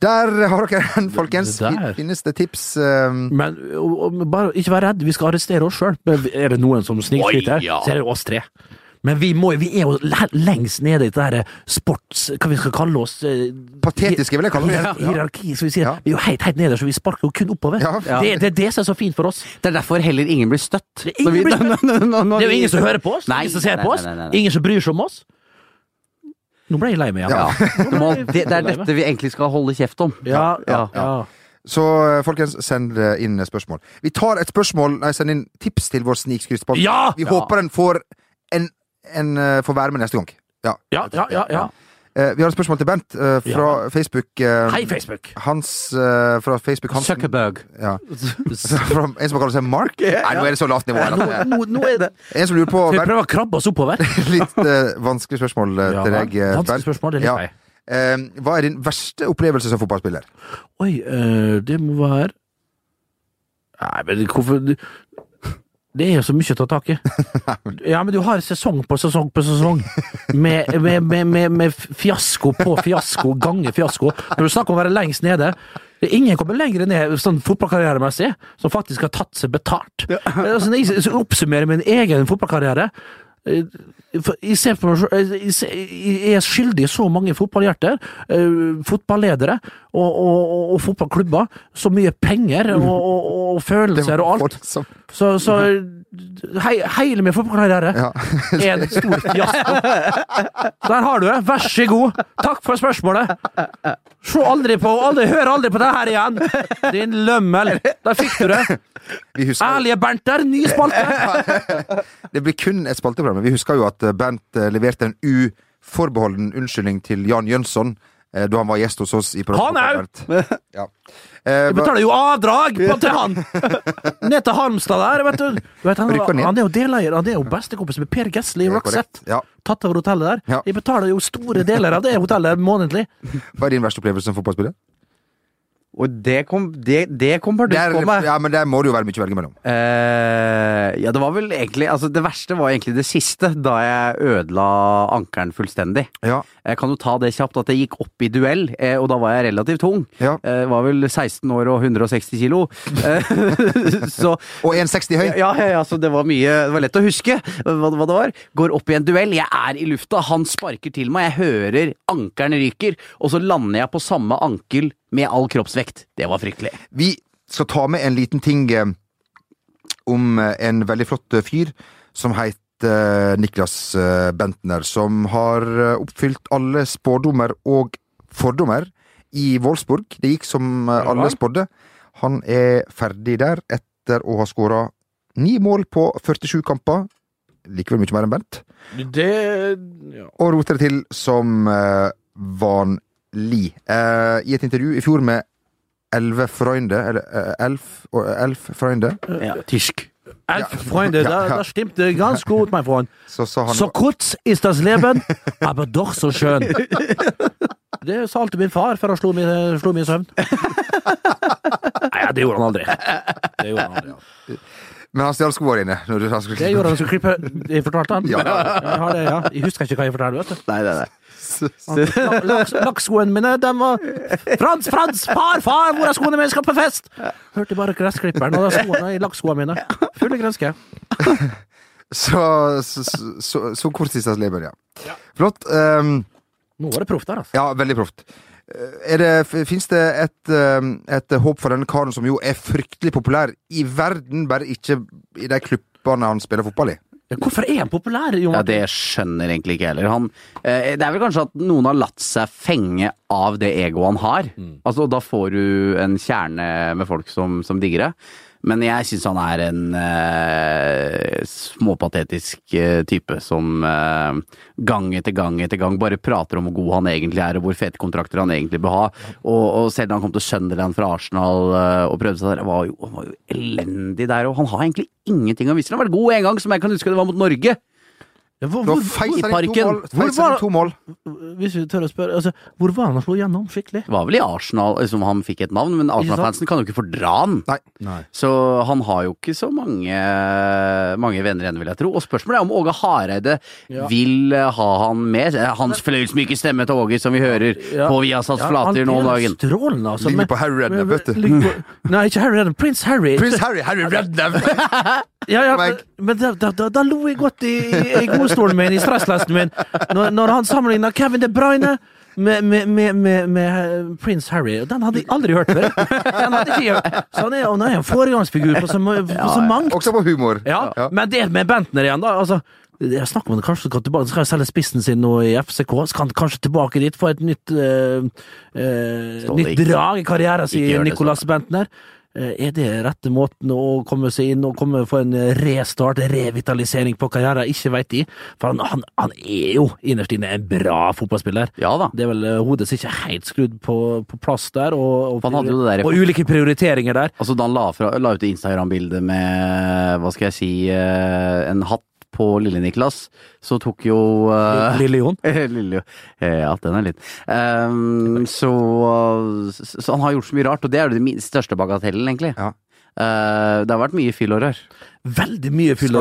Der har dere den, folkens. Der. Finnes det tips? Um, Men og, og, bare ikke vær redd, vi skal arrestere oss sjøl. Er det noen som snikskryter, ja. så er det oss tre. Men vi, må, vi er jo lengst nede i det der sports... Hva vi skal kalle oss? eh, patetiske, vil jeg kalle det. Hierar- Hierarki, skal vi sier. Ja. Vi er jo helt, helt nederst, så vi sparker jo kun oppover. Ja. Det, det er det som er så fint for oss. Det er derfor heller ingen blir støtt. Det er ingen Når vi- blir støtt. Det er jo ingen som hører på oss, Nei, ingen som ser nei, på oss, nei, nei, nei. ingen som bryr seg om oss. Nå ble jeg lei meg igjen. Ja. Det, må, det, det er dette vi egentlig skal holde kjeft om. Ja, ja, Ja. ja. Så eh, folkens, send eh, inn spørsmål. Vi tar et spørsmål Nei, send inn tips til vår snikskrytspalte. Ja! Vi Ja. håper den får en, en eh, får være med neste gang. Ja. Ja, ja, ja, ja. Eh, vi har et spørsmål til Bent eh, fra Ja. Facebook. eh, Hei, Facebook. Hans eh, fra Facebook Hansen. Zuckerberg. Ja. fra en som kaller seg Mark? Nei, nå er det så lavt nivå. Her. nå, nå er det En som lurer på Skal vi prøve å krabbe oss oppover? Litt uh, vanskelig spørsmål eh, Ja, til deg, Bent. vanskelig spørsmål, det liker jeg. Eh, hva er din verste opplevelse som fotballspiller? Oi, eh, det må være Nei, men hvorfor Det er jo så mye å ta tak i. Ja, men du har sesong på sesong på sesong. Med, med, med, med, fiasko på fiasko ganger fiasko. Når du snakker om å være lengst nede Ingen kommer lenger ned sånn fotballkarrieremessig som faktisk har tatt seg betalt. Altså, når jeg oppsummerer min egen fotballkarriere eh, jeg, meg jeg, er skyldig så mange fotballhjerter, eh, fotballedere og, og, og, fotballklubber. Så mye penger og, og, og følelser og alt. Så, så hei, hele min fotballkarriere Ja. er en stor fiasko. Der har du det. Vær så god. Takk for spørsmålet. Se aldri på, aldri, hør aldri på det her igjen! Din lømmel. Der fikk du det. Vi Ærlige Bernt der, ny spalte. det blir kun et spalteprogram. Vi husker jo at Bernt eh, leverte en uforbeholden unnskyldning til Jan Jønsson da han var gjest hos oss. i Han òg! Ja. Eh, Jeg betaler jo avdrag på, til han! Ned til Halmstad der, vet du. vet, han, han er jo deleier, han er jo bestekompis med Per Gessle i Roxette. Ja. Tatt over hotellet der. Ja. Jeg betaler jo store deler av det hotellet månedlig. Hva er din verste opplevelse som fotballspiller? Og det kom, det, det kom på meg. ja, men der må det jo være mye å velge mellom. Eh, ja, det var vel egentlig Altså, det verste var egentlig det siste, da jeg ødela ankelen fullstendig. Ja. Jeg kan jo ta det kjapt at jeg gikk opp i duell, eh, og da var jeg relativt tung. Ja. Eh, var vel 16 år og 160 kilo. Eh, så Og 1,60 høy. ja, ja, ja, så det var mye Det var lett å huske hva, hva det var. Går opp i en duell, jeg er i lufta, han sparker til meg, jeg hører ankelen ryker, og så lander jeg på samme ankel med all kroppsvekt. Det var fryktelig. Vi skal ta med en liten ting eh, om eh, en veldig flott eh, fyr som heter Niklas Bentner, som har oppfylt alle spådommer og fordommer i Wolfsburg. Det gikk som alle spådde. Han er ferdig der etter å ha skåra ni mål på 47 kamper. Likevel mye mer enn Bent. Det ja. Og roter det til som eh, vanlig. Eh, I et intervju i fjor med Elve Freunde, eller eh, Elf, og- Elf Freunde, Ja, tysk. Elf, Freunde, Ja, ja. da stimmt det ganz gut, mein Freund. så sa han Så kurz ist das Leben, aber doch so schön. Det sa alltid min far før han slo meg, slo meg i søvn. Nei, det gjorde han aldri. Det gjorde han aldri. ja. Men han stjal skoene dine. Når du, han skulle, Det gjorde han skulle klippe Jeg fortalte han. Ja. Jeg, har det, ja. jeg husker ikke hva jeg fortalte, vet du. Nei, nei, nei. Lakkskoene mine, de var Frans, Frans! Far, far! Hvor er skoene mine? Skal på fest! Hørte bare gressklipperen og de skoene i lakkskoene mine. Fulle grenske. Så, så, så, så kort siste lever, ja. Flott. Um, Nå var det proff der, altså. ja, veldig proft. Eh, det, Fins det et, ehm, et håp for denne karen som jo er fryktelig populær i verden, bare ikke i de klubbene han spiller fotball i? Hvorfor er han populær, Jo, Ja, det skjønner egentlig ikke jeg heller. Han, eh, det er vel kanskje at noen har latt seg fenge av det egoet han har. Altså, da får du en kjerne med folk som, som digger det. Men jeg syns han er en eh, småpatetisk eh, type som eh, gang etter gang etter gang bare prater om hvor god han egentlig er, og hvor fete kontrakter han egentlig bør ha. Og, og selv da han kom til Sunderland fra Arsenal eh, og prøvde seg der, var jo, var jo elendig der. Og han har egentlig ingenting å vise. Han har vært god en gang, som jeg kan huske det var mot Norge. Ja, hvor, hvor, inn to Parken. Hvor var- hvis vi tør å spørre, altså, hvor var han og slo gjennom skikkelig? Det var vel i Arsenal liksom, han fikk et navn, men Arsenal-fansen kan jo ikke fordra han. Nei. Så han har jo ikke så mange, mange venner igjen, vil jeg tro. Og spørsmålet er om Åge Hareide Ja. vil eh, ha han med. Hans fløyelsmyke stemme til Åge, som vi hører Ja. på Viasats Ja, flater nå om dagen. Strålende, altså. Ligger på Harry Rednev, vet du. Nei, ikke Harry Rednev. Prins Harry. Prins Harry! Harry Rednev. Ja, ja, men, men da, da, da, da lo jeg godt i, i godstolen min, i stresslesten min, når, når han sammenligna Kevin De Bruyne med, med, med, med, med prins Harry. Den hadde jeg aldri hørt før. Den hadde ikke. Så han er, han er en foregangsfigur på så, på så mangt. Også på humor. Ja, men det med Bentner igjen, da. Altså, jeg snakker om det kanskje skal tilbake, skal selge spissen sin nå i FCK. Skal han kanskje tilbake dit, få et nytt, øh, eh, nytt drag i karrieren sin, Nicolas Bentner. Eh, Er det rette måten å komme seg inn og komme få en restart, revitalisering på karrieren? Ikke veit de. For han, han, han er jo innerst inne en bra fotballspiller. Ja da. Det er vel eh, hodet som ikke er helt skrudd på, på plass der, og, og, der- og ulike prioriteringer der. Altså Da han la, fra, la ut et Instagram-bilde med, hva skal jeg si, eh, en hatt på lille Niklas, så tok jo uh, Lille Jon. Lille, ja, den er litt. Um, så, så, så han har gjort så mye rart, og det er jo den største bagatellen, egentlig. Ja. Eh, det har vært mye fyll her. Veldig mye fyll.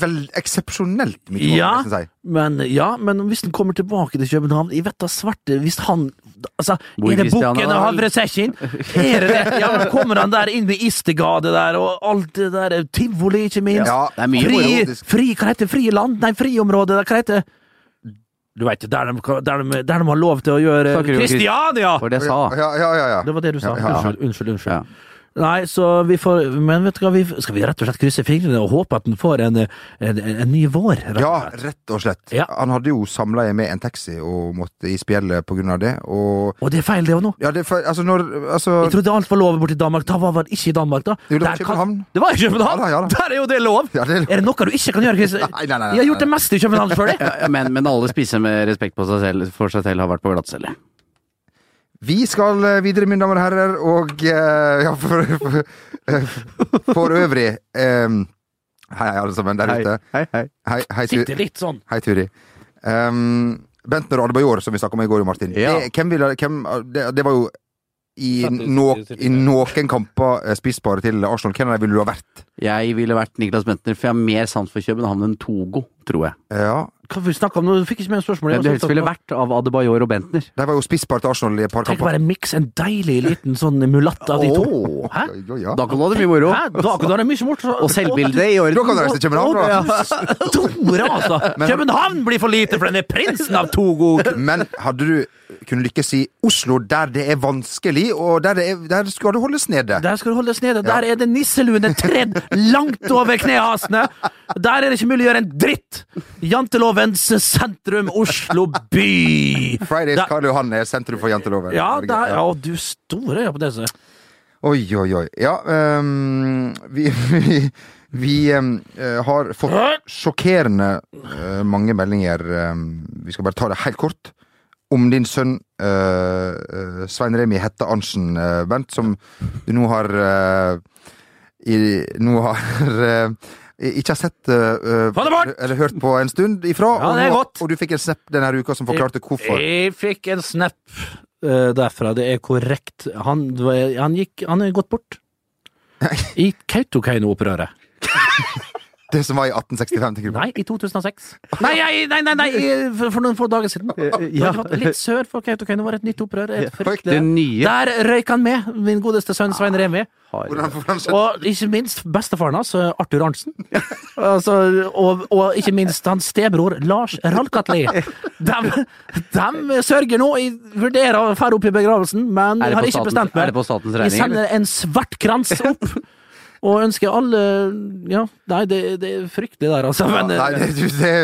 Vel, eksepsjonelt mye, må Ja, jeg si. men, ja, men hvis han kommer tilbake til København Jeg vet da svarte Hvis han Altså, Hvor er det bukken og havresekken? Er det det? Ja, men kommer han der inn ved Istegade der, og alt det der tivoli, ikke minst? Ja, Det er mye fri, fri, hva heter friland? Nei, friområde, hva heter Du veit, der, de- der, de- der de har lov til å gjøre Kristiania! Det jeg sa. Ja, ja, ja, ja. Det var det du sa. Ja, ja. Unnskyld, unnskyld. unnskyld. Ja. Nei, så vi får Men vet du hva, vi, skal vi rett og slett krysse fingrene og håpe at den får en, en, en ny vår? rett Ja, rett og slett. Ja. Han hadde jo samleie med en taxi og måtte i spjeldet på grunn av det. Og Og det er feil, det òg nå. ja, det, er feil, altså når altså, Jeg trodde alt var lov borti Danmark. Da var det ikke i Danmark, da. Jo, det var i kan- København. Det var i København! Ja da, ja da. Der er jo det lov! Ja, det er lov. Er det noe du ikke kan gjøre, Chris? Nei, nei, nei, nei, Jeg har gjort det meste i København før det. Ja, men, men alle spiser med respekt på seg selv, for seg selv har vært på glattcelle. Vi skal eh, videre, mine damer og herrer, og eh, ja, for, for, eh, for øvrig um, Hei, hei, alle sammen der ute. hei, hei. Hei, hei, Sitter litt sånn. hei Turi. Um, Bentner og Adebayor, som vi snakka om i går, Martin. Ja. Det, hvem ville, hvem, det, det var jo i, no, i- noen kamper eh, til Arsenal, hvem av dem ville du ha vært? Jeg ville vært Niklas Bentner, for jeg har mer sans for København enn Togo, tror jeg. Ja, vi snakke om noe? Du fikk ikke med spørsmålet. Hvem du helst ville vært av Adebayor og Bentner. De var jo spissparte til Arsenal i et par Tenk kamper. bare miks en deilig liten sånn mulatt av de to. Hæ? Da kan du ha det mye moro. Hæ? Da kan du ha det mye morsomt. Og selvbildet i orden. Da kan du reise til København, da. Tore, altså! København blir for lite for denne prinsen av Togo! Men hadde du kunnet lykkes i Oslo, der det er vanskelig, og der, det er, der skal du holdes nede? Der skal du holdes nede. Der er det nisseluene tredd langt over knehasene. Der er det ikke mulig å gjøre en dritt! Jantelovens sentrum, Oslo by! Fridays Der- Karl Johan er sentrum for janteloven. Ja, der, ja, du store disse. Oi, oi, oi. Ja, um, vi, vi, vi ehm, eh, har fått sjokkerende eh, mange meldinger. Eh, vi skal bare ta det helt kort. Om din sønn eh, Svein Remi Hette Arntzen, uh, Bent, som du nå har uh, i, Nå har ikke har sett bort! eller hørt på en stund ifra. Ja, og, nå- og du fikk en snap denne uka som forklarte hvorfor. Jeg fikk en snap uh, derfra. Det er korrekt. Han, han gikk Han er gått bort. I Kautokeino-opprøret. Det som var i 1865, tenker du på? Nei, i 2006. Nei, nei, nei, nei, nei i- for, for noen få dager siden. Ja. Litt sør for Kautokeino var et nytt opprør. Et Det nye Der røyk han med, min godeste sønn Svein Remi. Han sett- Og ikke minst bestefaren hans, Arthur Arntzen. Altså, og, og ikke minst hans stebror Lars Ralkatli. De, de sørger nå, jeg vurderer å dra opp i begravelsen, men har ikke bestemt meg. det på statens Jeg sender en svart krans opp. Og ønsker alle Ja, nei, det, det er fryktelig der, altså. Men, Nei, det, det,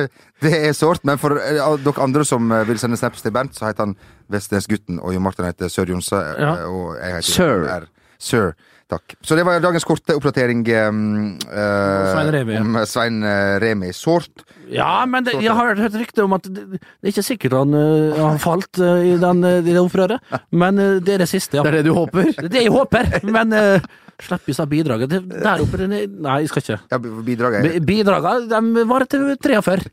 det er sårt, men for eh, dere andre som eh, vil sende snaps til Bernt, så heter han Vestnesgutten, og Jo Martin heter Sør Jonse. eh, Ja. Og jeg heter Sir. R. Sir. Takk. Så det var dagens korte oppdatering um, uh, Svein Remi, ja. om Svein eh, Remi. Sårt. Ja, men det, jeg har hørt rykte om at det, det er ikke sikkert han uh, han falt uh, i, den, uh, i det opprøret, men uh, det er det siste, ja. Det er det du håper? Det er det jeg håper, men slipp i seg bidraget. Der oppe Nei, jeg skal ikke. Ja, bidraget er Bi- Bidragene de varer til 43.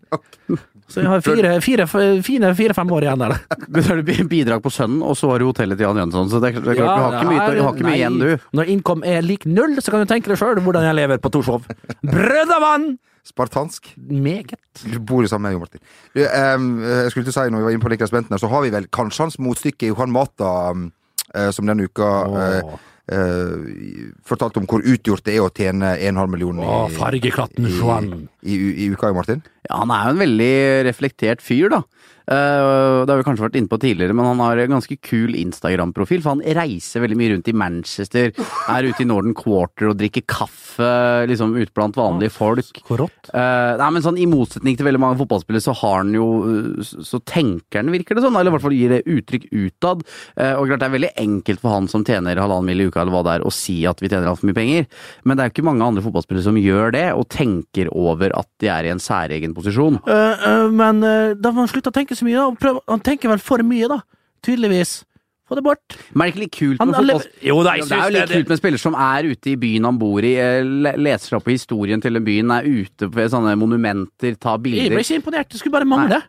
Så jeg har fire, fire, fine fire-fem år igjen der. Så har det bidrag på sønnen, og så har du hotellet til Jan Jønsson, så det er, det er klart, du har ikke mye, du har ikke mye igjen, du. Når innkom er lik null, så kan du tenke deg sjøl hvordan jeg lever på Torshov. Brødrevann! spartansk. Meget. Du bor jo sammen med Jo Martin. Du, jeg skulle til å si, når vi var inne på Niklas Bentner, så har vi vel kanskje hans motstykke Johan Mata, um, eh, som denne uka eh, eh, fortalte om hvor utgjort det er å tjene 1,5 million i, Åh, fargeklatten i, i, i, i uka, Martin. Ja, han er jo en veldig reflektert fyr, da. Eh, det har vi kanskje vært inne på tidligere, men han har en ganske kul Instagram-profil. For han reiser veldig mye rundt i Manchester, er ute i Northern Quarter og drikker kaffe liksom ute blant vanlige folk. Hvor rått. Eh, nei, men sånn I motsetning til veldig mange fotballspillere, så har han jo eh, Så tenker han, virker det sånn, eller i hvert fall gir det uttrykk utad. Eh, og klart Det er veldig enkelt for han som tjener halvannen mill. i uka, eller hva det er, å si at vi tjener altfor mye penger. Men det er jo ikke mange andre fotballspillere som gjør det, og tenker over at de er i en særegen posisjon. Uh, uh, men uh, da må han slutte å tenke så mye, da. Han, prøver, Han tenker vel for mye, da. Tydeligvis. Få det bort. Men er det ikke litt kult med han fotball... jo da, det er jo litt det. kult med spillere som er ute i byen han bor i, eh, leser seg opp på historien til den byen, er ute på sånne monumenter, tar bilder. Jeg ble ikke imponert. Det skulle bare mangle.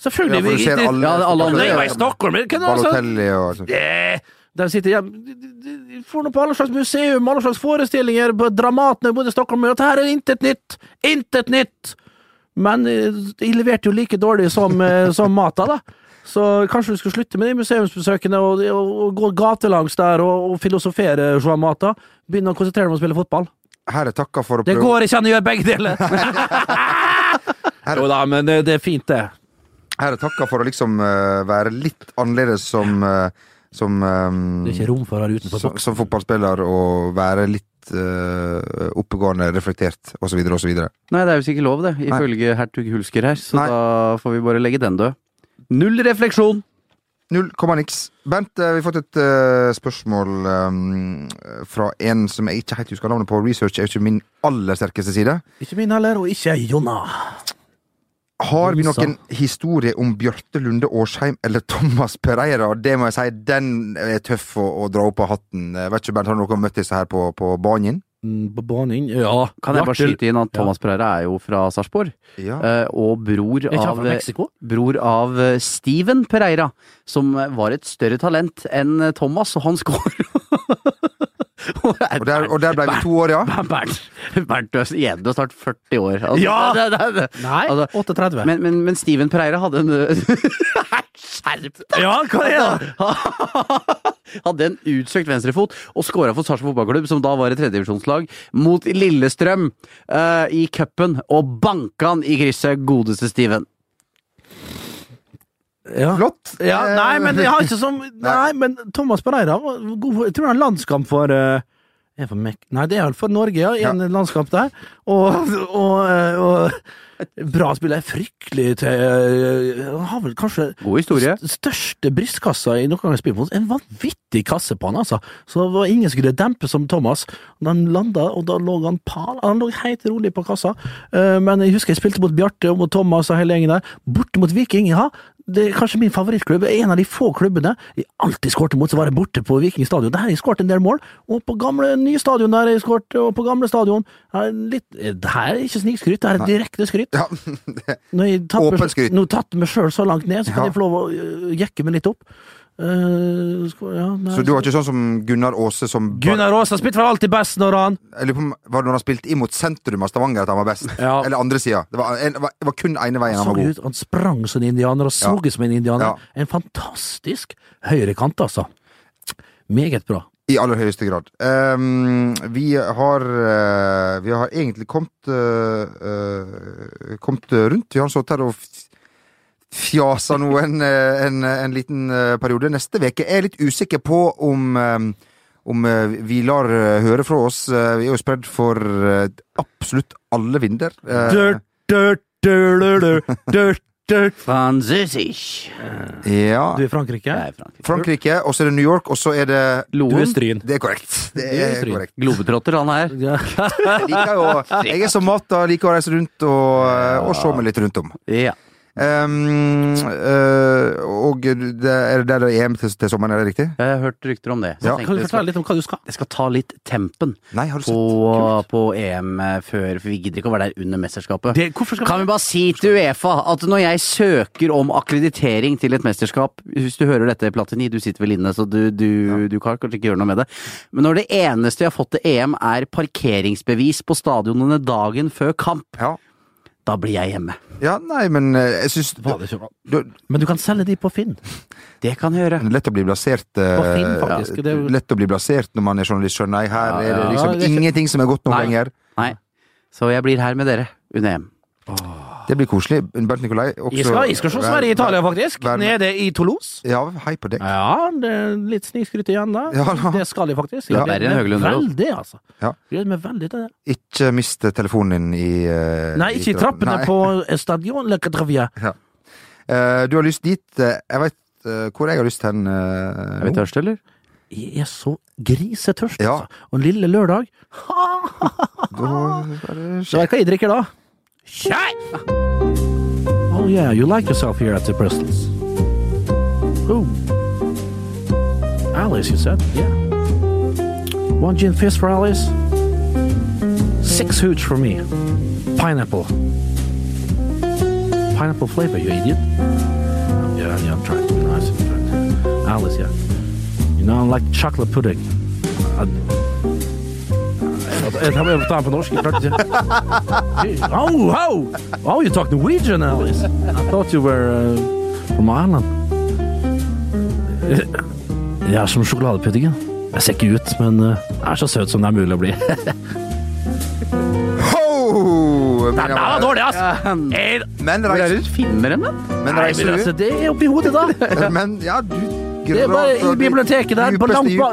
Selvfølgelig. Ja, for du ser alle, Ja, alle andre Nei, jeg i Stockholm. men er det altså? Balotelli og De sitter ja, de, de, de får noe på alle slags museum, alle slags forestillinger, på Dramatene både i Stockholm og Dette her er intet nytt! Intet nytt! Men eh, de leverte jo like dårlig som, eh, som Mata, da. Så kanskje du skulle slutte med de museumsbesøkene og, og, og gå gatelangs der og, og filosofere, Joan Mata. Begynne å konsentrere deg om å spille fotball. Her er takka for å prøve Det går ikke an å gjøre begge deler! jo da, men det, det er fint, det. Her er takka for å liksom uh, være litt annerledes som uh, som, um, som, som fotballspiller og være litt eh, oppegående, reflektert osv. osv. Nei, det er jo ikke lov, det, ifølge hertug Hulsker her, så Nei. da får vi bare legge den død. Null refleksjon! Null komma niks. Bent, eh, vi har fått et uh, spørsmål um, fra en som jeg ikke helt husker navnet på. Research er ikke min aller sterkeste side. Ikke min heller, og ikke Jonna. Har vi noen historie om Bjarte Lunde Årsheim eller Thomas Pereira? Det må jeg si, den er tøff å, å dra opp av hatten. Jeg vet ikke, Bernt, har dere noen møtt disse her på, på banen? Mm, På banen Ja. Kan jeg bare skyte inn at Thomas Pereira er jo fra Sarpsborg, Ja. eh, og bror av, bror av eh, Steven Pereira, som var et større talent enn Thomas, og han skårer Og der, og der ble vi to år, ja. Bernt, Bernt, du er igjen, du er snart 40 år. Altså, Ja! det, det, det. Nei, Altså, 38. Men, men, men Steven Pereira hadde en Skjerp deg! ja, hva er det? hadde en utsøkt venstrefot og skåra for Sarpsborg fotballklubb, som da var et tredjedivisjonslag, mot Lillestrøm uh, i cupen, og banka han i krysset, godeste Steven. Ja. Flott. Ja, nei, men jeg har ikke som Nei, men Thomas Pereira Jeg tror han har landskamp for eh, er for Mek Nei, det er vel for Norge, ja. En landskamp der. Og, og, eh, og Bra spiller. Fryktelig til eh, Han har vel kanskje God historie. st- største brystkassa i noen gang på. En vanvittig kasse på han, altså. Så det var ingen som kunne dempe som Thomas. Han landa, og da lå han pal. Han lå helt rolig på kassa. Men jeg husker jeg spilte mot Bjarte og mot Thomas og hele gjengen der. Borte mot Viking, ja. Det er kanskje min favorittklubb. En av de få klubbene jeg alltid skårte mot, så var jeg borte på Viking stadion. Der har jeg skåret en del mål. Og på gamle nye stadion der jeg skåret, og på gamle stadion litt Det her er ikke snikskryt, det her er direkte skryt. Ja. Jeg Åpent skryt. Nå tatt meg sjøl så langt ned, så kan Ja. jeg få lov å øh, jekke meg litt opp. Skal- ja, Så du var ikke sånn som Gunnar Aase som Gunnar har spilt for alltid best når han om Var det når han spilte inn mot sentrum av Stavanger at han var best? Ja. Eller andre sida? Det, var det var- kun ene veien han han var god. ut, han sprang som en indianer og så Ja. ut som en indianer. En fantastisk høyrekant, altså. Meget bra. I aller høyeste grad. Um, vi har uh, Vi har egentlig kommet uh, uh, Kommet rundt. Vi har sittet her og fjasa nå en, eh, en, en liten eh, periode. Neste uke er jeg litt usikker på om eh, om vi lar høre fra oss. Vi er jo spredd for absolutt alle vinder. Dirt, dirt. Ja. Du er i Frankrike? Jeg er Frankrike. Frankrike, og så er det New York, og så er det Du er Stryn. Det er korrekt. Det er er korrekt. Globetrotter, han her. Ja. Jeg liker jo Jeg er som Mata, liker å reise rundt og, og se meg litt rundt om. Ja. Um, uh, og det er det der er EM til, til sommeren, er det riktig? Jeg har hørt rykter om det. Så Ja. jeg Kan du fortelle litt om hva du skal? Jeg skal ta litt tempen Nei, har du på, sett? På EM eh, før, for vi gidder ikke å være der under mesterskapet. Det, skal Kan vi bare si til Uefa at når jeg søker om akkreditering til et mesterskap Hvis du hører dette, Platini, du sitter vel inne, så du, du, du kan kanskje ikke gjøre noe med det. Men når det eneste jeg har fått til EM er parkeringsbevis på stadionene dagen før kamp, Ja. Da blir jeg hjemme. ja, nei, men eh, jeg syns Men du kan selge de på Finn. Det kan jeg gjøre. lett å bli blasert eh, På Finn, faktisk, er jo- Lett å bli blasert når man er journalist, skjønner jeg. Her Ja, er det ja, liksom det er ikke- ingenting som er godt nok Nei. lenger. Nei. Så jeg blir her med dere under EM. Det blir koselig. Bernt Nikolai også Jeg skal, jeg skal se Sverige i Italia, faktisk. vær. Nede i Toulouse. Ja, hei på deg. Ja, det er litt snikskryt igjen, da. Ja, da. Det skal jeg faktisk. Ja. Jeg gleder Verre meg Veldig, altså. Ja. Gleder meg veldig til det. Ikke mist telefonen din i uh, Nei, ikke i trappene Nei. på Stadion Le Catravia. Uh, du har lyst dit. Uh, jeg veit hvor jeg har lyst hen uh, Er vi tørste, eller? Jeg er så grisetørst, Ja. altså. Og en lille lørdag Så vet du hva jeg drikker da? Chai! Oh yeah, you like yourself here at the Bristol's. Who? Alice, you said? Yeah. One gin fizz for Alice. Six hoots for me. Pineapple. Pineapple flavor, you idiot. Yeah, yeah, I'm trying to be nice. Alice, yeah. You know, I like chocolate pudding. I, jeg må ta den på norsk. Jeg klarte ikke. Oh, oh! Oh, you talk Norwegian, Alice. I thought you were uh, from Ireland. Jeg er som sjokoladepuddingen. Jeg ser ikke ut, men jeg er så søt som det er mulig å bli. Ho! Den var dårlig! Eh, Men er reiser, du finner den, da? men reiser altså, du? det er oppi hodet, da. Men ja, du Det er bare i biblioteket der, på lampa.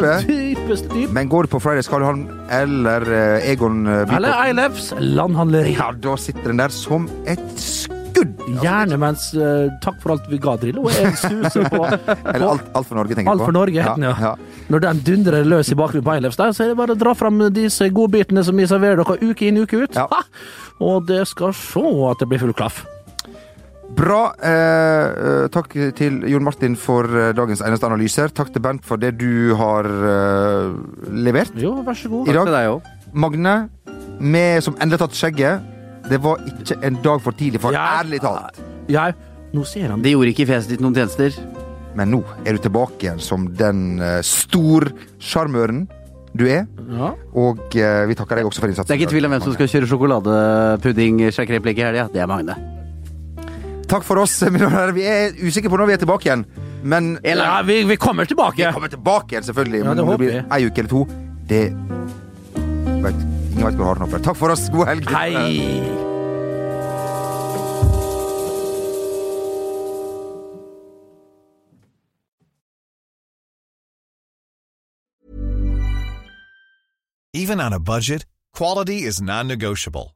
Dypeste dyp. Men går du på Fridays Johan eller eh, Egon eh, Eller Eilefs landhandleri. Ja, da sitter den der som et skudd! Gjerne mens uh, Takk for alt vi ga, Drillo. En suser på, Eller alt, alt for Norge, tenker jeg Alt på. for Norge, heter den, ja. Når den dundrer løs i bakgrunnen på Eilefs der, så er det bare å dra fram disse godbitene som vi serverer dere uke inn, uke ut. Ja. Ha! Og det skal se at det blir full klaff. Bra. Eh, eh, takk til Jon Martin for eh, dagens eneste analyser. Takk til Bernt for det du har eh, levert Jo, vær så god. i dag. Til deg òg. Magne, med, som endelig har tatt skjegget, det var ikke en dag for tidlig, for Jeg- ærlig talt. Jeg, nå ser han Det gjorde ikke fjeset ditt noen tjenester. Men nå er du tilbake igjen som den uh, storsjarmøren du er. Ja. Og eh, vi takker deg også for innsatsen. Det er ikke tvil om hvem som skal kjøre sjokoladepudding-sjakreplekk i helga. Det er Magne. Takk for oss. Vi er usikre på når vi er tilbake igjen. Men Ja, vi, vi kommer vi kommer tilbake igjen, selvfølgelig. Ja, det men det blir ei uke eller to, det vet, Ingen vet hvor hardt det er. Takk for oss. God helg. Hei. Even on a budget, quality is non-negotiable.